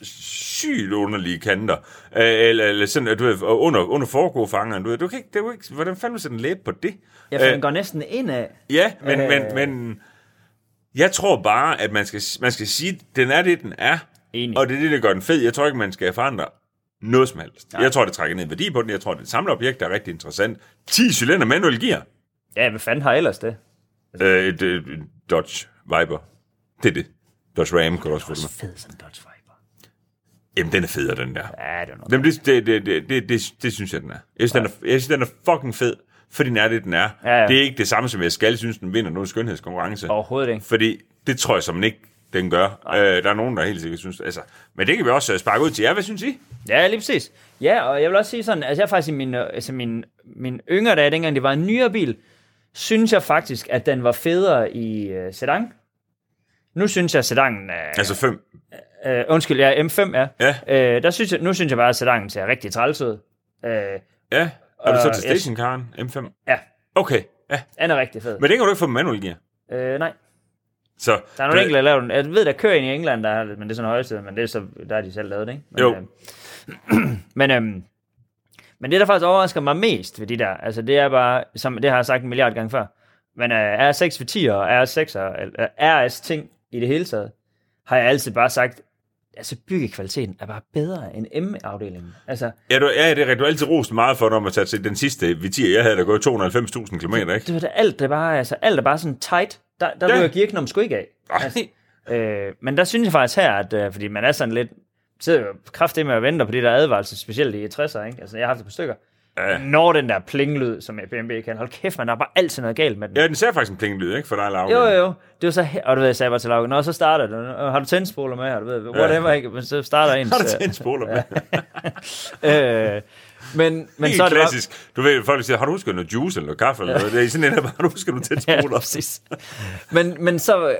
sygt underlige kanter. Øh, eller, eller sådan, du ved, under, under forgåfangeren. Du ved, du kan ikke, det er ikke, hvordan fanden vil sætte en læbe på det? Ja, for Øh, den går næsten indad. Ja, men, Øh. øh... men, men jeg tror bare, at man skal, man skal sige, at den er det, den er. Enig. Og det er det, der gør den fed. Jeg tror ikke, man skal forandre noget som helst. Nej. Jeg tror, det trækker ned værdi på den. Jeg tror, det er et samleobjekt, der er rigtig interessant. 10 cylinder manuel gear. Ja, hvad fanden har ellers det? Øh, et, et, et Dodge Viper. Det er det. Dodge Ram kan du også få det med. Fed en Dodge Viper. Jamen, den er federe, den der. Ja, det er noget. Jamen, det, det, det, det, det, det, det synes jeg, den er. Jeg synes, den er, jeg synes, den er fucking fed, fordi den er det, den er. Ja, ja. Det er ikke det samme, som jeg skal synes, den vinder nogen skønhedskonkurrence. Overhovedet ikke. Fordi det tror jeg som ikke, den gør. Øh, der er nogen, der helt sikkert synes... Altså, men det kan vi også øh, sparke ud til jer. Hvad synes I? Ja, lige præcis. Ja, og jeg vil også sige sådan, altså jeg er faktisk i min, øh, altså min, min yngre dage, dengang det var en nyere bil, synes jeg faktisk, at den var federe i uh, sedan. Nu synes jeg, at sedanen er... Altså fem. Øh, undskyld, ja, M5 er. Ja. Øh, der synes jeg, nu synes jeg bare, at sedanen ser rigtig træls ud. Øh, Ja. Er du så Øh, til stationcaren M5? ja, Okay. Ja. den er rigtig fed. Men det kan du ikke få med manuel gear. Øh, nej, Så, der er nogle enkelte, der laver den. Jeg ved, der kører en i England, der har, men det er sådan højeste, men det er så, der er de selv lavet det, ikke? Men, Jo. Øh, men, øhm, men det, der faktisk overrasker mig mest ved de der, altså det er bare, som det har jeg sagt en milliard gange før, men øh, R6 for 10 og R6 og øh, RS ting i det hele taget, har jeg altid bare sagt, altså byggekvaliteten er bare bedre end M-afdelingen. Altså, ja, du, ja, det er rigtigt. Du har altid rost meget for, når man tager til den sidste V10, jeg havde, der gået 290.000 km, ikke? det var da alt, det bare, altså, alt er bare sådan tight. Der, der Ja. ryger gearknoppen sgu ikke af. Ej. Øh, men der synes jeg faktisk her, at øh, fordi man er sådan lidt, sidder jo kraftigt med at vente på de der advarsler, specielt i 60'er, ikke? Altså, jeg har haft et par stykker. Ja. Når den der plinglyd, som BMW kan, hold kæft, man, der er bare altid noget galt med den. Ja, den ser faktisk en plingelyd, ikke? For dig, Laura. Jo, jo, jo. Det var så, og du ved, jeg sagde bare til Lauke, når så starter det, "Nå, har du tændspoler med, og du ved, whatever, ikke? Men så starter ens... Har du øh, tændt spoler med? øh, men, men Helt så er det bare, klassisk. Du ved, folk siger, har du husket noget juice eller noget kaffe? Eller noget? Det er sådan en, bare, har du husket noget tændt Ja, præcis. Men, men så, øh,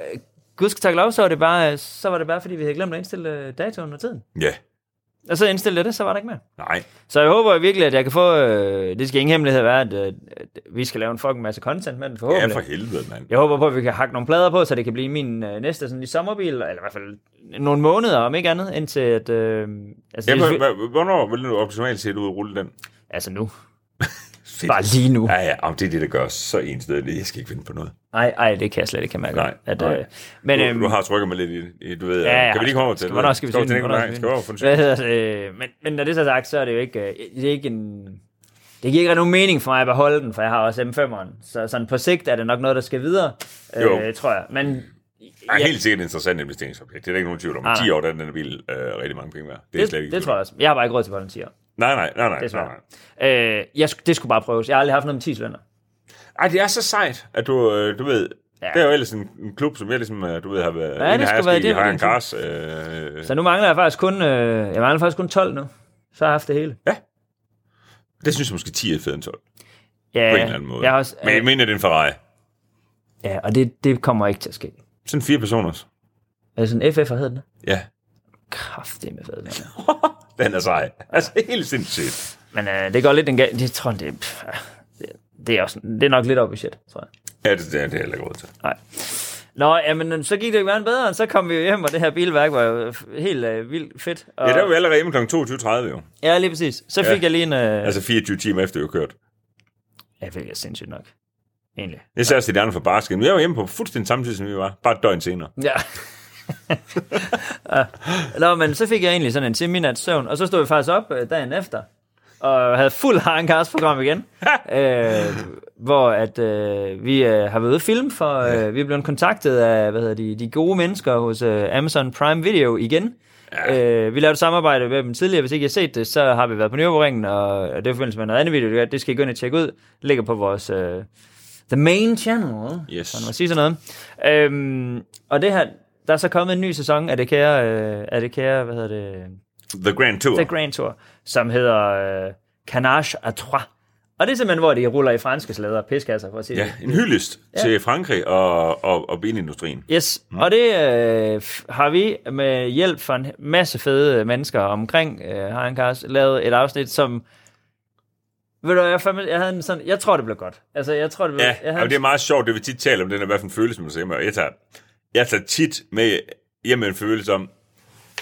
gud skal takke lov, så var det bare, så var det bare, fordi vi havde glemt at indstille øh, datoen og tiden. Ja. Og så indstillede jeg det, så var der ikke mere. Nej. Så jeg håber virkelig, at jeg kan få... Øh, det skal ingen hemmelighed være, at, øh, vi skal lave en fucking masse content med den, Ja, forhåbentlig. for helvede, mand. Jeg håber på, at vi kan hakke nogle plader på, så det kan blive min øh, næste sådan, i sommerbil, eller i hvert fald nogle måneder, om ikke andet, indtil at... Øh, altså, Ja, det hvornår vil du optimalt set ud at rulle den? altså nu. Bare lige nu. Ja, ja, om det er det, der gør så enstødigt. Jeg skal ikke finde på noget. Ej, ej, det kan jeg slet ikke kan mærke. Nej, at, nej. Øh, men, Du, øhm, du har trykket mig lidt i, i du ved, Ja, ja, kan vi lige komme over til skal- Hvornår skal vi til den? Hvornår Skal vi over for Hvad hedder det? Men, men når det er så sagt, så er det jo ikke, øh, det er ikke en... Det giver ikke nogen mening for mig at beholde den, for jeg har også M5'eren. Så sådan på sigt er det nok noget, der skal videre, Jo. øh, tror jeg. Men er helt sikkert et interessant investeringsobjekt. Det er der ikke nogen tvivl om. Nej, nej. 10 år, der er den bil øh, rigtig mange penge værd. Det er det, slet ikke det, tror jeg også. Jeg har bare ikke råd til volunteer. Nej, nej, nej, nej. nej, Desværre. nej. Øh, jeg, det skulle bare prøves. Jeg har aldrig haft noget med 10 cylinder. Ej, det er så sejt, at du, øh, du ved, Ja. ja. det er jo ellers en, en klub, som jeg ligesom, øh, du ved, har været Ja, det skulle være det, Hagen din Cars. Øh, Så nu mangler jeg faktisk kun, øh, jeg mangler faktisk kun 12 nu. Så har jeg haft det hele. det synes jeg måske 10 er federe end 12, Ja, på en eller anden måde. Jeg har også, Men jeg mener, det er en Ferrari. ja, og det, det kommer ikke til at ske. Sådan fire personers. Er det sådan en FF, hed den? Ja, Kraftigt med fed. den er. den er sej. Altså, helt sindssygt. Men øh, det går lidt en gal... Det tror jeg, det, pff, ja, det, det, er også, det er nok lidt op i shit, tror jeg. Ja, det, det er det er heller ikke råd til. Nej. Nå, jamen, så gik det jo meget bedre, og så kom vi jo hjem, og det her bilværk var jo f- helt øh, vildt fedt. Og, Ja, der var vi allerede hjemme kl. 22.30 jo. ja, lige præcis. Så fik Ja. jeg lige en... Øh, Altså 24 timer efter, vi var kørt. ja, det er sindssygt nok. Egentlig. Jeg sagde også til de andre fra barsken. Jeg var hjemme på fuldstændig samme tid, som vi var. Bare et døgn senere. Ja. Nå, men så fik jeg egentlig sådan en semi søvn, og så stod vi faktisk op øh, dagen efter, og havde fuld Harenkars program igen, øh, hvor at øh, vi øh, har været ude at filme, for øh, vi er blevet kontaktet af hvad hedder de, de gode mennesker hos øh, Amazon Prime Video igen. Ja. Øh, vi lavede et samarbejde med dem tidligere. Hvis ikke I har set det, så har vi været på Nürburgringen, og det er forbindelse med noget andet video. Det skal I gå ind og tjekke ud. Det ligger på vores øh, The Main Channel. Yes. Så man sige sådan noget. Øhm, og det her, der er så kommet en ny sæson af det kære, øh, af det kære hvad hedder det, The Grand Tour. The Grand Tour, som hedder øh, Canage à Trois. Og det er simpelthen, hvor de ruller i franske slæder og piskasser, for at sige Ja, det. en hyldest ja. til Frankrig og, og, og bilindustrien. Yes, mm. og det øh, har vi med hjælp fra en masse fede mennesker omkring øh, Harenkars lavet et afsnit, som... Ved du, jeg, fandme, jeg, havde en sådan, jeg tror, det blev godt. Altså, jeg tror, det blev... Ja, jeg havde og det er meget sjovt, det vi tit taler om, den er hvad for en følelse, man siger. Jeg tager, jeg tager tit med hjem med en følelse om,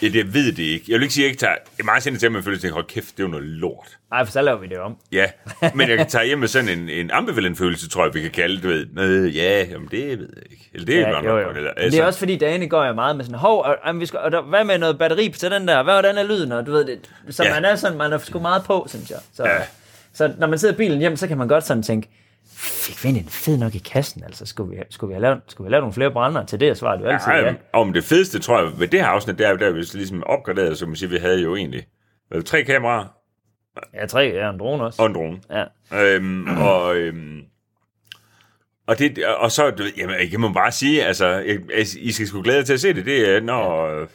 ja, det jeg ved det ikke. Jeg vil ikke sige, at jeg ikke tager, jeg er meget sjældent til med en følelse, at hold kæft, det er jo noget lort. Ej, for så laver vi det om. Ja, men jeg kan tage hjem med sådan en, en ambivalent følelse, tror jeg, vi kan kalde det, du ved. Øh, ja, jamen det ved jeg ikke. Eller det er Ja, godt jo, nok jo. godt, eller, Men det er også fordi, dagene går jeg meget med sådan, hov, og, og, vi skal, og der, hvad med noget batteri til den der? Hvordan er lyden? Og du ved det. Så Ja. man er sådan, man er sgu meget på, synes jeg. Så, Ja. så når man sidder i bilen hjem, så kan man godt sådan tænke, fik vi en fed nok i kassen? Altså, skulle vi, skulle vi, have, lavet, skulle vi have lavet nogle flere brænder til det? Og svaret jo altid ja. Ja, ja. om det fedeste, tror jeg, ved det her afsnit, der er der, vi ligesom opgraderet, som man siger, vi havde jo egentlig hvad, tre kameraer Ja, tre, ja, en drone også. og en drone. Ja. Øhm, og, øhm, og, det, og så, du jamen, jeg må bare sige, altså, jeg, I skal sgu glæde jer til at se det. Det er, når... Øh,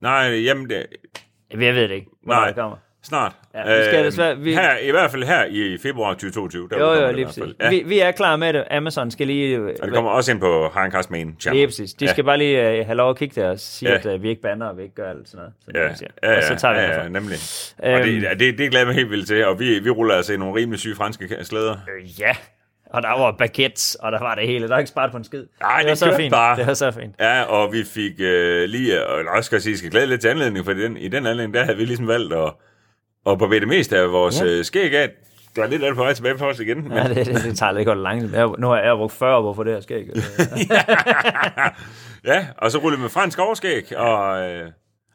nej, jamen, det, Jeg ved det ikke, hvornår Nej. det kommer. Snart. Ja, vi skal desværre- vi- Her, I hvert fald her i februar 2022. Der Jo, jo, det i lige præcis. Ja, Vi, vi er klar med det. Amazon skal lige... og det kommer også ind på Harenkast Main Channel. Lige præcis. De Ja. skal bare lige uh, have lov at kigge der og sige, Ja. at uh, vi ikke banner, og vi ikke gør alt sådan noget. Sådan Ja, siger. ja, ja, og så tager vi ja, det ja, nemlig. Øhm. Og det, det, det glæder mig helt vildt til, og vi, vi ruller altså i nogle rimelig syge franske slæder. Øh, ja, og der var baguettes, og der var det hele. Der er ikke sparet på en skid. Nej, var det så fint. bare. Det var så fint. Ja, og vi fik øh, lige, og jeg skal sige, skal glæde lidt til anledning, for i den, i den anledning, der havde vi ligesom valgt at, at barbere det meste af vores Ja. øh, skæg af. Der er lidt af det på vej tilbage for os igen. Men, Ja, det, det, det tager lidt godt langt. Jeg, nu har jeg brugt 40 år på det her skæg. ja, og så rullede med fransk overskæg, og... Øh,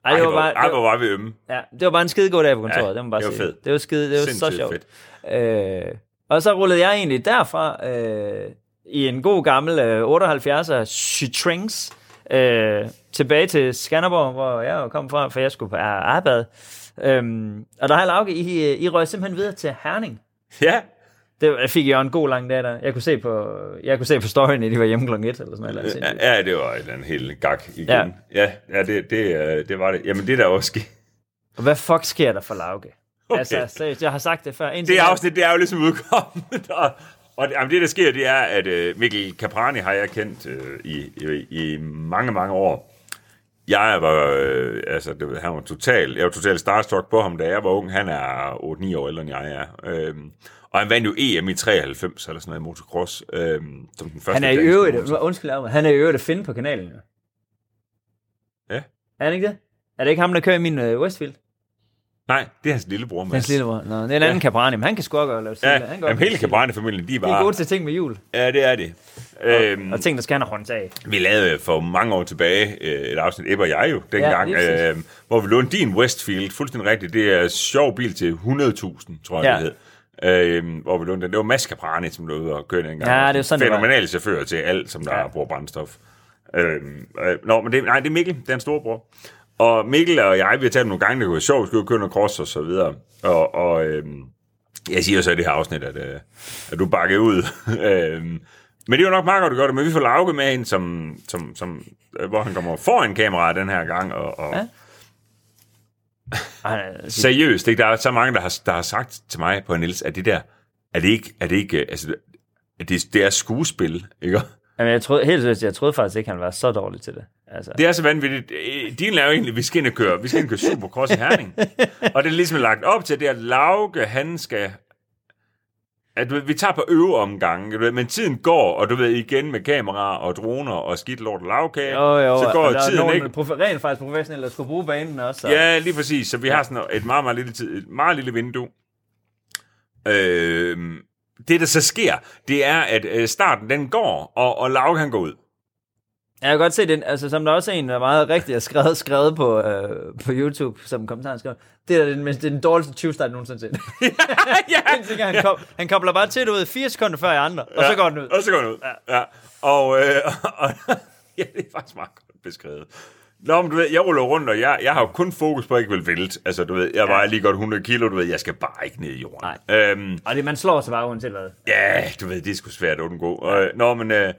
Ej, det var bare, ej, det hvor var, vi ømme. ja, det var bare en skide god dag på kontoret, Ja, det må bare det var sige. fedt. Det var skide, det var så Sindssygt sjovt. fedt. Øh, og så rullede jeg egentlig derfra øh, i en god gammel øh, 78'er Citroens øh, tilbage til Skanderborg, hvor jeg kom fra, for jeg skulle på arbejde. Øhm, og der har Lauke, I, I røg simpelthen videre til Herning. Ja, Det fik jeg en god lang dag der. Jeg kunne se på, jeg kunne se på storyen, at de var hjemme klokken 1 eller sådan noget. Ja, ja, det var et eller andet helt gak igen. Ja. Ja, ja, det, det, øh, det var det. Jamen, det der også ske. Og hvad fuck sker der for Lauke? Okay. Altså, seriøst, jeg har sagt det før. Indtil Det afsnit, det er jo ligesom udkommet. Og, og det, jamen, det, der sker, det er, at øh, Mikkel Caprani har jeg kendt øh, i, i, i mange, mange år. Jeg var, øh, altså, det, han var total, jeg var totalt starstruck på ham, da jeg var ung. Han er 8-9 år ældre, end jeg er. Øhm, og han vandt jo EM i 93, eller sådan noget i motocross, øhm, som den første Han er i øvrigt, undskyld, han er i øvrigt at finde på kanalen. Ja. Er han ikke det? Er det ikke ham, der kører i min uh, Westfield? Nej, det er hans lillebror, Mads. Hans lillebror. Nå, det er en anden ja. Cabrani, men han kan sgu også lave Ja, cykler. Han jamen, hele Cabrani-familien, de De er gode til ting med jul. Ja, det er det. Øhm, Og ting, der skal han have håndtag. vi lavede for mange år tilbage øh, et afsnit, Ebbe og jeg jo, dengang, præcis. øh, hvor vi lånte din Westfield, fuldstændig rigtigt. Det er en sjov bil til 100.000, tror jeg, Ja. det hed. Øh, hvor vi lånte den. Det var Mads Caprani, som lå ude og kørte dengang. Ja, det er sådan. Fænomenal chauffør til alt, som der Ja. ja. bruger brændstof. Øh, øh, nå, men det, nej, det er Mikkel, det er en storbror. Og Mikkel og jeg, vi har talt nogle gange, det kunne være sjovt, vi skulle køre noget cross og så videre. Og, og øh, jeg siger så i det her afsnit, at, øh, at du bakker ud. øh, men det er jo nok meget godt, du gør det, men vi får Lauke med ind, som, som, som, øh, hvor han kommer foran kameraet den her gang, og, og Ja. seriøst, ikke? der er så mange, der har, der har sagt til mig på Niels, at det der, er det ikke, er det ikke, øh, altså, at det, det er skuespil, ikke? Jamen, jeg troede, helt seriøst, jeg troede faktisk ikke, han var så dårlig til det. Altså, Det er så vanvittigt. Øh, Din er jo egentlig, vi skal ind og køre, vi skal ind og køre Supercross i Herning. og det er ligesom lagt op til, det at Lauke, han skal... At vi tager på øveomgange, men tiden går, og du ved, igen med kameraer og droner og skidt lort og lavkage, jo, jo, så går og der er tiden ikke. Profe- rent faktisk professionelle, der skulle bruge banen også. Så. Ja, lige præcis. Så vi har sådan et meget, meget lille, tid, et meget lille vindue. Øh, det, der så sker, det er, at øh, starten den går, og, og Lauke han går ud. Jeg kan godt se den, altså som der også er en, der er meget rigtigt er skrevet, skrevet på, øh, på YouTube, som kommentar skrev. Det er den, det er den dårligste 20 start nogensinde set. ja, Indtil han, kom, han kobler bare til, du ved, fire sekunder før i andre, og så går den ud. Og så går den ud. Ja. ja. Og, øh, og, ja, det er faktisk meget godt beskrevet. Nå, men du ved, jeg ruller rundt, og jeg, jeg har jo kun fokus på, at jeg ikke vil vælte. Altså, du ved, jeg vejer lige godt 100 kilo, du ved, jeg skal bare ikke ned i jorden. Nej. Øhm, Og det, man slår sig bare uanset hvad. ja, du ved, det er sgu svært at undgå. Og, nå, men, øh,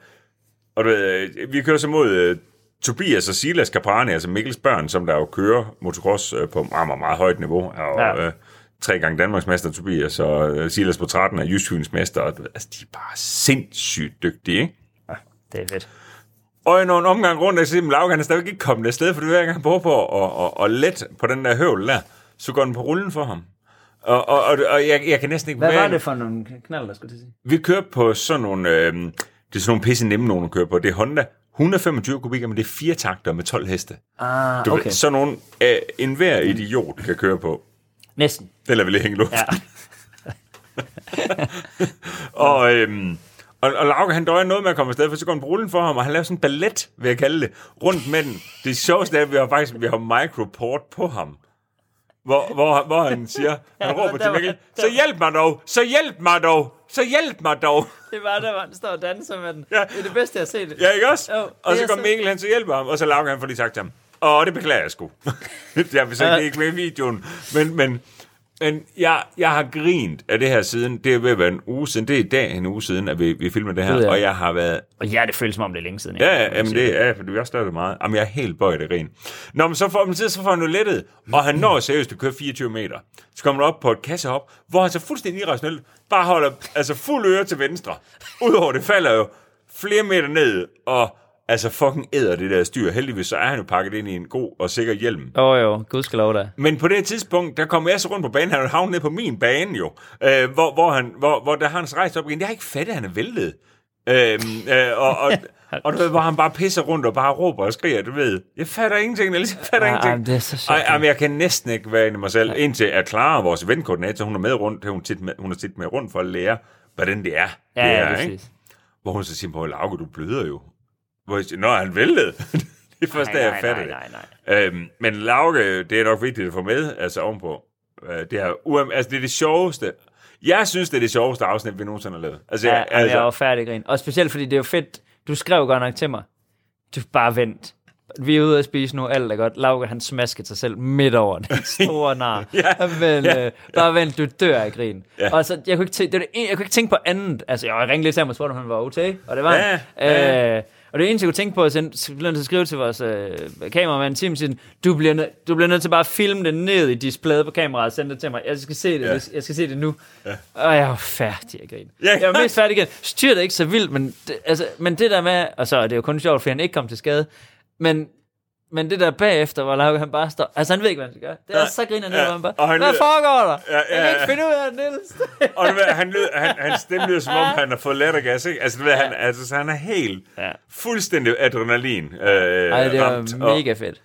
og du ved, øh, vi kører så mod øh, Tobias og Silas Caprani, altså Mikkels børn, som der jo kører motocross øh, på meget, meget, meget højt niveau. Og, Ja. øh, tre gange Danmarksmester Tobias, og øh, Silas på 13 er Jysfyns mester. Altså, de er bare sindssygt dygtige, ikke? Det er fedt. Og nogle omgang rundt, og at Lauke, han er stadigvæk ikke kommet afsted, for det hver gang han prøver på at, at, at let på den der høvl der, så går den på rullen for ham. Og, og, og, og jeg, jeg kan næsten ikke Hvad var det for nogle knald, der skulle til sige? Vi kører på sådan nogle, øh, det er sådan nogle pisse nemme nogen at køre på. Det er Honda, 125 kubikker, men det er fire takter med 12 heste. Ah, Du okay. ved, sådan nogle, øh, enhver idiot kan køre på. Næsten. Den lader vi lige hænge luft. Ja. Og, øhm, og, og Lauke, han døjer noget med at komme afsted, for så går han på rullen for ham, og han laver sådan en ballet, vil jeg kalde det, rundt med den. Det sjoveste er, at vi har faktisk vi har microport på ham. Hvor, hvor, hvor han siger, han råber til Mikkel, så hjælp mig dog, så hjælp mig dog, så hjælp mig dog. Det var der, hvor han står og danser med den. Ja. Det er det bedste, jeg har set. Ja, ikke også? Jo, og så går Mikkel, han så hjælper ham, og så Lauke, han får lige sagt til ham, åh, det beklager jeg sgu. jeg vil så ikke med i videoen, men, men, men jeg, jeg har grint af det her siden, det er ved at være en uge siden, det er i dag en uge siden, at vi, vi filmer det her, ja. og jeg har været Og ja, det føles som om det er længe siden. Ja, ja, jamen det er, for vi har det meget. Jamen, jeg er helt bøjet af grin. Nå, men så får, men så får han jo lettet, og han når seriøst at køre 24 meter. Så kommer han op på et kassehop, hvor han så fuldstændig irrationelt bare holder altså fuld øre til venstre. Udover det falder jo flere meter ned, og altså fucking æder det der styr. Heldigvis så er han jo pakket ind i en god og sikker hjelm. Åh oh, jo, gud skal lov da. Men på det tidspunkt, der kom jeg så rundt på banen, han er havnet ned på min bane jo, øh, hvor, hvor, han, hvor, hvor der har han rejst op igen. Jeg har ikke fattet, at han er væltet. Øhm, øh, og, og, og, du ved, hvor han bare pisser rundt og bare råber og skriger, du ved. Jeg fatter ingenting, Niels, jeg fatter Ja, ingenting. jamen, det er så sjovt. Ej, jamen, jeg kan næsten ikke være inde i mig selv, indtil at Clara, vores eventkoordinator, hun er med rundt, hun, tit med, hun er tit med rundt for at lære, hvordan det er. Ja, det ja, er, præcis. Hvor hun så siger, på Lauke, du bløder jo. Hvor jeg siger, nå, han væltet? det er først, da jeg fatter nej, nej, nej. Øhm, men Lauke, det er nok vigtigt at få med, altså ovenpå. Øh, det, er, uam- altså, det er det sjoveste. Jeg synes, det er det sjoveste afsnit, vi nogensinde har lavet. Altså, Ja, jeg, altså. jeg var færdig grin. Og specielt fordi det er jo fedt. Du skrev godt nok til mig. Du bare vent. Vi er ude at spise nu, alt er godt. Lauke, han smaskede sig selv midt over den store nar. Ja, Men ja. øh, bare vent, du dør af grin. Ja. Og så, jeg kunne, ikke tænke, det var det en, jeg kunne ikke tænke på andet. Altså, jeg ringede lidt til ham og spurgte, om han var okay, og det var Ja, han. ja. Øh, og det eneste, jeg kunne tænke på, at jeg blev nødt til at skrive til vores øh, kameramand, Tim, siger, du bliver, nø- du bliver nødt til bare at filme det ned i displayet på kameraet og sende det til mig. Jeg skal se det, Ja. jeg skal se det nu. Ja. Og jeg var færdig at grine. Ja. Jeg var mest færdig igen. Styr det ikke så vildt, men det, altså, men det der med, og så er det jo kun sjovt, fordi han ikke kom til skade, men Men det der bagefter, hvor Lauke han bare står... Altså, han ved ikke, hvad han skal gøre. Det er Nej. så griner Ja, ja. hvor han bare... og han hvad ved- foregår der? Ja, ja, Jeg kan ikke ja. finde ud af det, Niels. Og du ved, han, lød, han, han stemme lyder, som om han har fået lattergas, ikke? Altså, du ved, han, altså, så han er helt Ja. fuldstændig adrenalin øh, Ej, det ramt, var og mega fedt.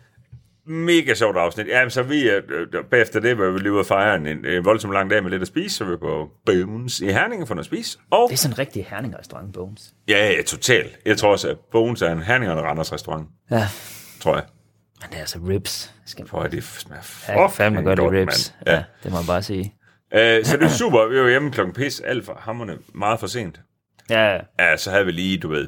mega sjovt afsnit. Ja, men så vi, øh, øh, bagefter det, var vi lige ude at fejre en, en, en voldsom lang dag med lidt at spise, så vi var på Bones i Herningen for noget at spise. Og Det er sådan en rigtig herning-restaurant, Bones. ja, ja, totalt. Jeg tror også, at Bones er en Herning og en Randers restaurant, Ja, tror jeg. Men det er altså ribs. Skal For at det smager fucking fandme godt godt, ribs. mand. Ja. det må jeg bare sige. Øh, så det er super. Vi var hjemme klokken pis, alt for hammerne meget for sent. Ja, ja. Ja, så havde vi lige, du ved,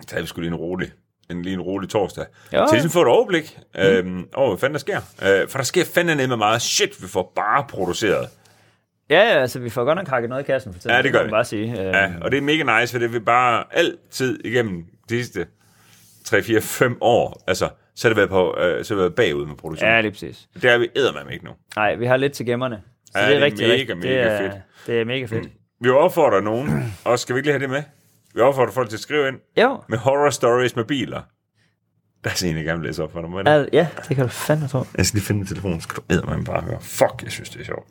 så havde vi sgu lige en rolig, en, lige en rolig torsdag. Ja. Til ligesom at få et overblik mm. øhm, over, hvad fanden der sker. Øh, for der sker fandme med meget shit, vi får bare produceret. Ja, ja, altså, vi får godt nok hakket noget i kassen for tiden. Ja, det gør vi. man bare sige. Øh, Ja, og det er mega nice, for det er vi bare altid igennem de sidste 3, 4, 5 år, altså, så har det været, på, øh, så har det været bagud med produktion. ja, det er præcis. Det er vi eddermame ikke nu. Nej, vi har lidt til gemmerne. Så Ja, det er, det er rigtig, mega, rigtig, mega det er, fedt. Det er mega fedt. Vi opfordrer nogen, og skal vi ikke lige have det med? Vi opfordrer folk til at skrive ind Jo, med horror stories med biler. Der er sådan en, jeg gerne vil læse op for dig. Al, ja, det kan du fandme tro. Jeg skal lige finde telefonen, så skal du eddermame bare høre. Fuck, jeg synes, det er sjovt.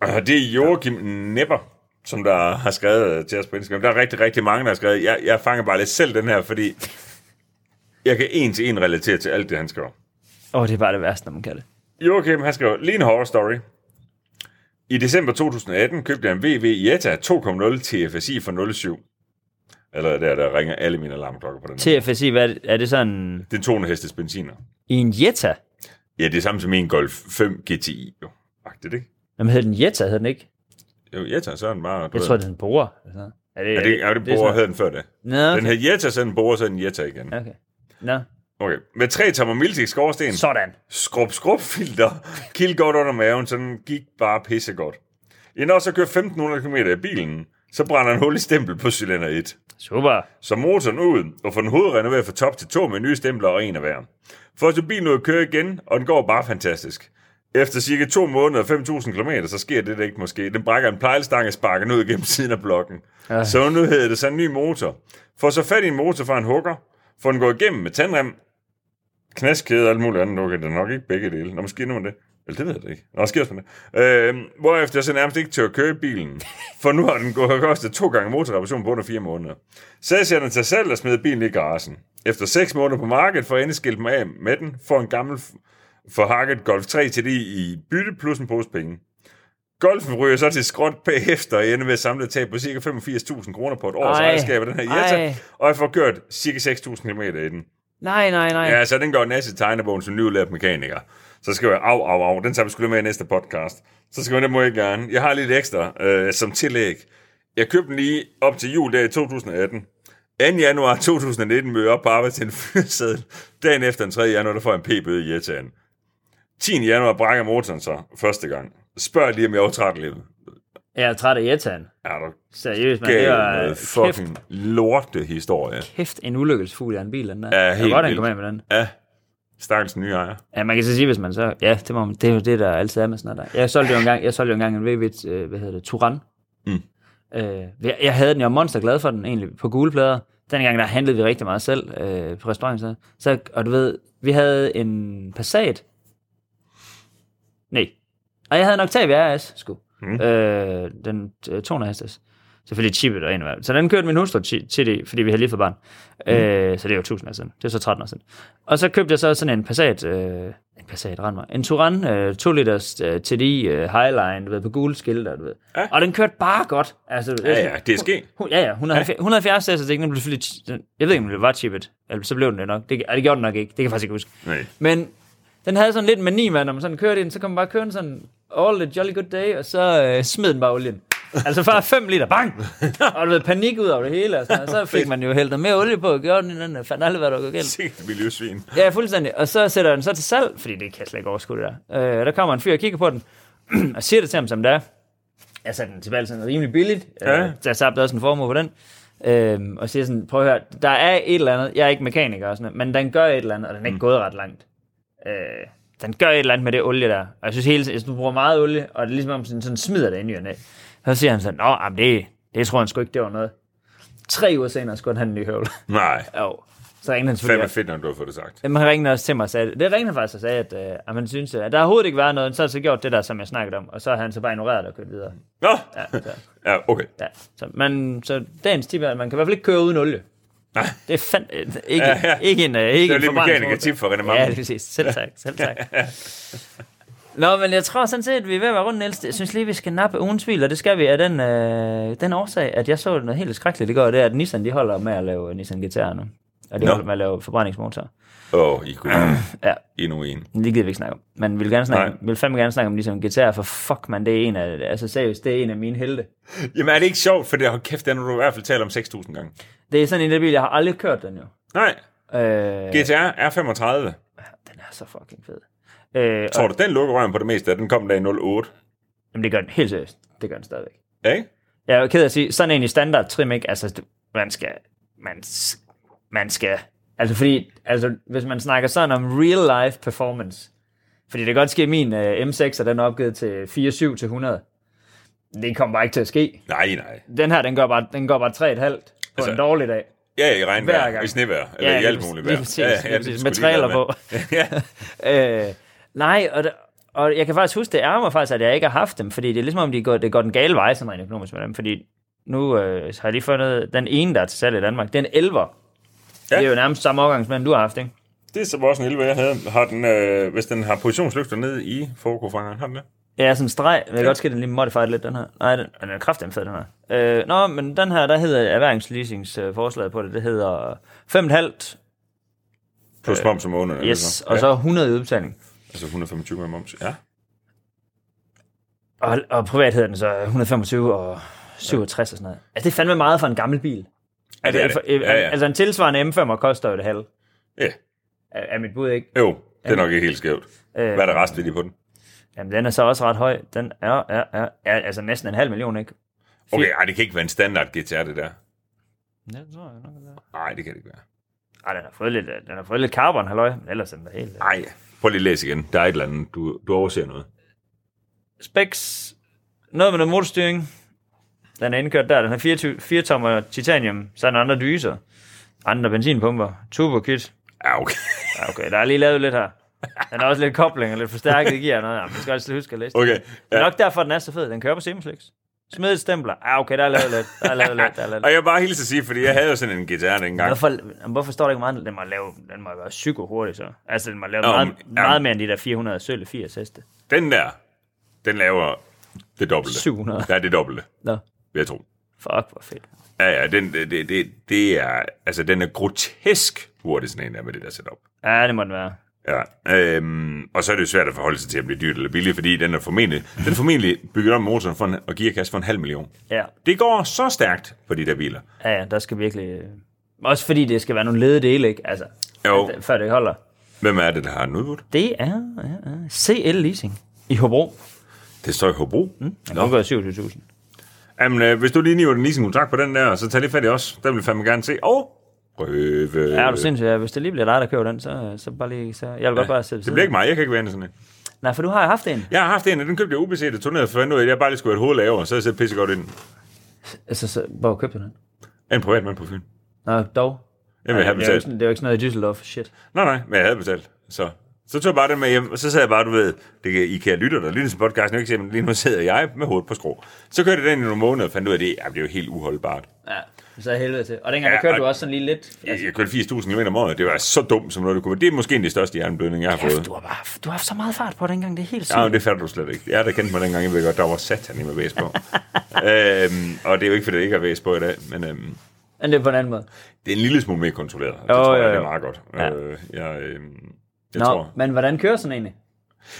Og det er Joachim Nepper, som der har skrevet til os på Instagram. Der er rigtig, rigtig mange, der har skrevet. Jeg, jeg fanger bare lidt selv den her, fordi jeg kan en til en relatere til alt det, han skriver. Åh, oh, det er bare det værste, når man kan det. Joachim, han skriver, lige en horror story. I december 2018 købte jeg en VW Jetta 2.0 TFSI for 07. Eller der, der ringer alle mine alarmklokker på den. TFSI, hvad er det, er det sådan Det er 200 hestes benziner. i en Jetta? Ja, det er samme som en Golf 5 GTI, jo. Agtigt, ikke? Jamen, hed den Jetta, hed den ikke? Jo, Jetta, så er den bare... Jeg tror, det er en borer. Altså. Er det, Ja, det, ja, det, det sådan- bruger havde den før det. Nå, Den okay. hed Jetta, så er den bruger, så er den Jetta igen. okay. Nå, Okay. Med tre tommer Miltik skorsten, sådan. skrub skrub filter, kild godt under maven, så den gik bare pisse godt. Inden også at køre 1500 km i bilen, så brænder en hul i stempel på cylinder 1. Super. Så motoren ud og får den hovedrenoveret fra top til to med nye stempler og en af hver. For så bilen ud at køre igen, og den går bare fantastisk. Efter cirka to måneder og 5.000 km, så sker det ikke måske. Den brækker en plejlstang og sparker den ud gennem siden af blokken. Ej. Så nu hedder det så en ny motor. Får så fat i en motor fra en hugger, få den gået igennem med tandrem, knaskkæde og alt muligt andet. Okay, det er nok ikke begge dele. Nå, måske nu det. Eller det ved jeg det ikke. Nå, sker sådan det. Øh, hvorefter jeg så nærmest ikke tør at køre bilen. For nu har den gået kostet to gange motorreparation på under fire måneder. Så jeg den til salg og smider bilen i garagen. Efter seks måneder på markedet får jeg endelig skilt mig af med den, får en gammel forhakket Golf 3 til det i bytte plus en pose penge. Golfen ryger så til skråt bagefter og ender med at samle et tab på ca. 85.000 kroner på et års Ej. ejerskab af den her. Jetta, og jeg får kørt ca. 6.000 km i den. Nej, nej, nej. Ja, så den går næste tegnebogen som nyudlært mekaniker. Så skriver jeg, au, au, au, den tager vi sgu lige med i næste podcast. Så skriver jeg, det må jeg gerne. Jeg har lidt ekstra øh, som tillæg. Jeg købte den lige op til jul der i 2018. 2. januar 2019 møder jeg op på arbejde til en fyreseddel. Dagen efter den 3. januar, der får jeg en p-bøde i Jettaen. 10. januar brækker motoren så første gang. Spørg lige, om jeg er utrættelig. Jeg er træt af Jettaen. Er du Seriøst, men det var kæft, fucking lorte historie. kæft en ulykkesfugl af en bil, den der. Ja, helt var godt, den vildt. kom af med den. Ja, stakkels nye ejer. Ja, man kan så sige, hvis man så... Ja, det, må man, det er jo det, der altid er med sådan noget der. Jeg solgte jo engang, jeg solgte jo engang en VW, øh, hvad hedder det, Turan. Mm. Øh, jeg, jeg havde den, jeg var monster glad for den egentlig, på gule plader. Den gang, der handlede vi rigtig meget selv øh, på restauranten. Så. så, og du ved, vi havde en Passat. Og jeg havde en Octavia RS, sgu. Mm. Øh, den øh, 200 hestes. Selvfølgelig chippet og en af. Så den kørte min hustru til, det, fordi vi havde lige fået barn. Mm. Øh, så det er jo 1000 år siden. Det er så 13 år siden. Og så købte jeg så sådan en Passat, øh, en Passat, rend mig, en Touran, øh, 2 liters øh, TDI øh, Highline, du ved, på gule skilte, du ved. Ja. Og den kørte bare godt. Altså, Ja, ja, DSG. Hun, ja, ja, 170, 170 så det blev selvfølgelig, den- jeg ved ikke, om det var chippet, eller så blev den det nok. Det, det gjorde den nok ikke, det kan jeg faktisk ikke huske. Nej. Men den havde sådan lidt mani, man, når man sådan kørte ind, så kom man bare kørende sådan all the jolly good day, og så øh, smed den bare olien. Altså bare 5 liter, bang! Og du ved, panik ud over det hele, og, sådan, og så fik man jo hældt noget mere olie på, og gjorde den, den fandt aldrig, hvad der var galt. Sigt miljøsvin. Ja, fuldstændig. Og så sætter jeg den så til salg, fordi det kan jeg slet ikke overskue det der. Øh, der kommer en fyr og kigger på den, og siger det til ham, som det er. Jeg satte den til valg sådan rimelig billigt. Ja. Øh, der sabte også en formue på den. Øh, og siger sådan, prøv at høre, der er et eller andet, jeg er ikke mekaniker og sådan noget, men den gør et eller andet, og den er ikke mm. gået ret langt. Øh, den gør et eller andet med det olie der. Og jeg synes hele tiden, du bruger meget olie, og det er ligesom om sådan, sådan smider det ind i og. Så siger han sådan, nå, jamen det, det tror han sgu ikke, det var noget. Tre uger senere skulle han have en ny høvl. Nej. jo. Så ringede han selvfølgelig. fedt, når du har fået det sagt. Jamen, han ringede også til mig og sagde, det ringede han faktisk og sagde, at, øh, at han synes, at der overhovedet ikke været noget, så har så gjort det der, som jeg snakkede om, og så har han så bare ignoreret det og kørt videre. Nå, Ja, så, ja, okay. ja. Så, man, så dagens tip er, at man kan i hvert fald ikke køre uden olie. Det er fandme ikke, Ja, ja. ikke en, øh, ikke Det er en lidt mekaniker-tip for René Ja, det er præcis. Selv tak. Selv tak. Nå, men jeg tror sådan set, at vi er ved at være rundt, Niels. Jeg synes lige, vi skal nappe ugens bil, og det skal vi af den, øh, den årsag, at jeg så noget helt skrækkeligt i går, det er, at Nissan de holder med at lave Nissan GTR nu. Og de Nå. holder med at lave forbrændingsmotor. Åh, oh, I kunne Ja. endnu en. Det gider vi ikke snakke om. Men vi vil, gerne snakke, Nej. vi vil fandme gerne snakke om ligesom GTR, for fuck man, det er en af, altså seriøst, det er en af mine helte. Jamen er det ikke sjovt, for det har kæft, den har du i hvert fald talt om 6.000 gange. Det er sådan en bil, jeg har aldrig kørt den jo. Nej, Øh, GTR R35. den er så fucking fed. Øh, Tror og, du, den lukker røven på det meste, den kom der i 08? jamen, det gør den helt seriøst. Det gør den stadigvæk. Ja, ikke? Jeg er ked af at sige, sådan en i standard trim, ikke? Altså, man skal, man, man skal, altså fordi, altså, hvis man snakker sådan om real life performance, fordi det kan godt ske, at min uh, M6 er den opgivet til 4,7 til 100. Det kommer bare ikke til at ske. Nej, nej. Den her, den går bare, den går bare 3,5 på Altså, en dårlig dag. Ja, i regnvejr, i snevejr, eller i lige alt muligt vejr. præcis, ja, det skulle med trailer på. ja. Øh, nej, og, og jeg kan faktisk huske, det ærger mig faktisk, at jeg ikke har haft dem, fordi det er ligesom om, de går, det går den gale vej, sådan rent økonomisk med dem, fordi nu øh, har jeg lige fundet den ene, der er til salg i Danmark. Det er en 11'er. Ja. Det er jo nærmest samme den, du har haft, ikke? Det er så også en 11, jeg havde. Har den, øh, hvis den har positionslygter nede i forkofangeren, har den det? Ja, sådan en streg. Jeg kan godt ske, at den lige modified lidt, den her. Nej, den, den er kraftigt fed, den her. Øh, nå, men den her, der hedder erhvervsleasings øh, forslag på det, det hedder 5,5, Plus moms om måneden. yes, så. og så 100 i udbetaling. Altså 125 med moms. Ja. Og, og privat hedder den så 125 og 67 og sådan noget. Altså, det er fandme meget for en gammel bil. Ja, det er det. For- Ja, ja. Altså, en tilsvarende M5'er koster jo det halve. Ja. Er, er mit bud, ikke? Jo, det er nok ikke helt skævt. Øh, Hvad er der restvilligt på den? Jamen, den er så også ret høj. Den er, er, er, er altså næsten en halv million, ikke? Okay, ej, det kan ikke være en standard GTR, det der. Ja, det tror jeg nok, det er. Nej, det kan det ikke være. Ej, den har fået lidt, den har fået lidt carbon, halløj, men ellers er den helt... Nej, prøv lige at læse igen. Der er et eller andet. Du, du overser noget. Specs, noget med noget motorstyring. Den er indkørt der. Den har 4, 4 tommer titanium, så er der andre dyser. Andre benzinpumper, turbokit. Ja, okay. Ja, okay, der er lige lavet lidt her. Den er også lidt kobling og lidt forstærket gear og noget. Jamen, vi skal også huske at læse det. Okay, Det er ja. nok derfor, den er så fed. Den kører på Semiflex. Smedet stempler. Ja, okay, der er lavet lidt. Der er lavet lidt. Der er lavet Og lidt. jeg vil bare hilse at sige, fordi jeg havde jo sådan en GTR dengang. Hvorfor, hvorfor står der ikke meget? Den må, lave, den må være psyko hurtigt så. Altså, den må lave Nå, meget, men- meget mere end de der 400 sølle 80 heste. Den der, den laver det dobbelte. 700. Ja, det dobbelte, Nå, vil jeg tro. fuck, hvor fedt. Ja, ja, den, det, det, det, er, altså, den er grotesk hurtig, sådan en der med det der setup. Ja, det må den være. Ja, øhm, og så er det jo svært at forholde sig til at blive dyrt eller billigt, fordi den er formentlig, den er formentlig bygget om motoren for en, og gearkasse for en halv million. Ja. Det går så stærkt på de der biler. Ja, ja, der skal virkelig... øh, Også fordi det skal være nogle ledede dele, ikke? Altså, Jo. at- før det holder. Hvem er det, der har den udbudt? Det er ja, ja. CL Leasing i Hobro. Det står i Hobro. Mm. Den går 27.000. Jamen, øh, hvis du lige niver den leasingkontrakt på den der, så tag lige fat i os. Der vil vi fandme gerne se. Og prøve. Ja, er du sindssygt. Ja, Hvis det lige bliver dig, der køber den, så, så bare lige... Så, jeg vil godt bare sætte Det bliver ikke mig, jeg kan ikke være sådan en. Nej, for du har jo haft en. Jeg har haft en, og den købte jeg UBC, det turneret for at jeg bare lige skulle have et hoved lavere, så havde jeg set pisse godt ind. Altså, så, hvor købte du den? En privat mand på Fyn. Nå, dog. Jeg det, er jo betalt. det er jo ikke sådan noget i Düsseldorf. Shit. Nej, nej, men jeg havde betalt. Så, så tog jeg bare den med hjem, og så sagde jeg bare, du ved, det kan, I kan lytte der lytte til podcasten, kan se, men lige nu sidder jeg med hovedet på skrå. Så kørte jeg den i nogle måneder og fandt ud af, at det, ja, det er jo helt uholdbart. Ja, så er helvede til. Og dengang Ja, der kørte og- du også sådan lige lidt. Jeg, jeg kørte 80.000 km om året, det var så dumt som noget, det kunne være. Det er måske en af de største hjerneblødninger, jeg har Ja, fået. du har, bare, du har haft så meget fart på dengang, det er helt sygt. Ja, det fatter du slet ikke. Jeg der kendte mig dengang, jeg ved godt, der var satan i med væs på. øhm, og det er jo ikke, fordi det ikke er væs på i dag, men øhm, Men det er på en anden måde. det er en lille smule mere kontrolleret. Det Jo, tror jeg, det er meget godt. Ja. Øh, jeg, øhm, jeg Nå, tror. men hvordan kører sådan egentlig?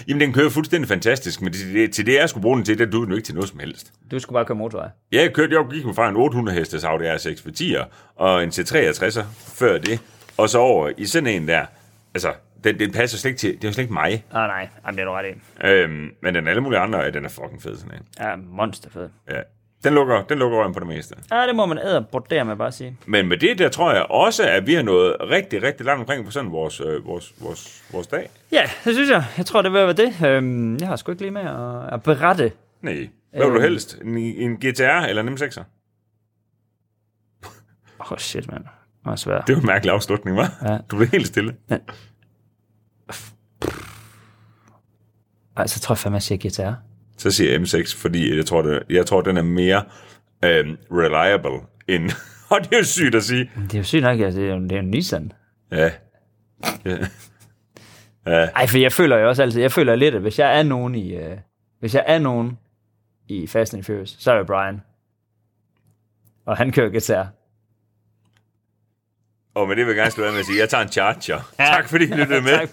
Jamen, den kører fuldstændig fantastisk, men til det, til det jeg skulle bruge den til, der duede den jo ikke til noget som helst. Du skulle bare køre motorvej. Jeg kørte, jeg gik fra en 800 hestes Audi R6 for 10'er, og en C63'er før det, og så over i sådan en der. Altså, den, den passer slet ikke til, det er jo slet ikke mig. Ah, nej, Jamen, det er du ret i. Øhm, men den alle mulige andre, den er fucking fed sådan en. Ja, monsterfed. Ja. Den lukker, den lukker røven på det meste. Ja, det må man æde brodere med bare sige. Men med det der tror jeg også, at vi har nået rigtig, rigtig langt omkring på sådan vores, øh, vores, vores, vores dag. Ja, det synes jeg. Jeg tror, det vil være det. Øhm, jeg har sgu ikke lige med at, at berette. Nej. Hvad vil du Øhm. helst? En, en GTR eller en M6'er? Åh, oh, shit, mand. Det var svært. Det var en mærkelig afslutning, var? Ja. Du blev helt stille. Ej, så tror jeg fandme, jeg siger guitar. Så siger jeg M6, fordi jeg tror, det, jeg tror den er mere øhm, reliable end... Og det er jo sygt at sige. Det er jo sygt nok, altså, det er jo, det er en Nissan. Ja. ja. Ej, for jeg føler jo også altid, jeg føler lidt, at hvis jeg er nogen i, øh, hvis jeg er nogen i Fast and Furious, så er jeg Brian. Og han kører guitar. Og med det vil jeg gerne slutte af med at sige, at jeg tager en charger. Ja. Tak fordi I lyttede med.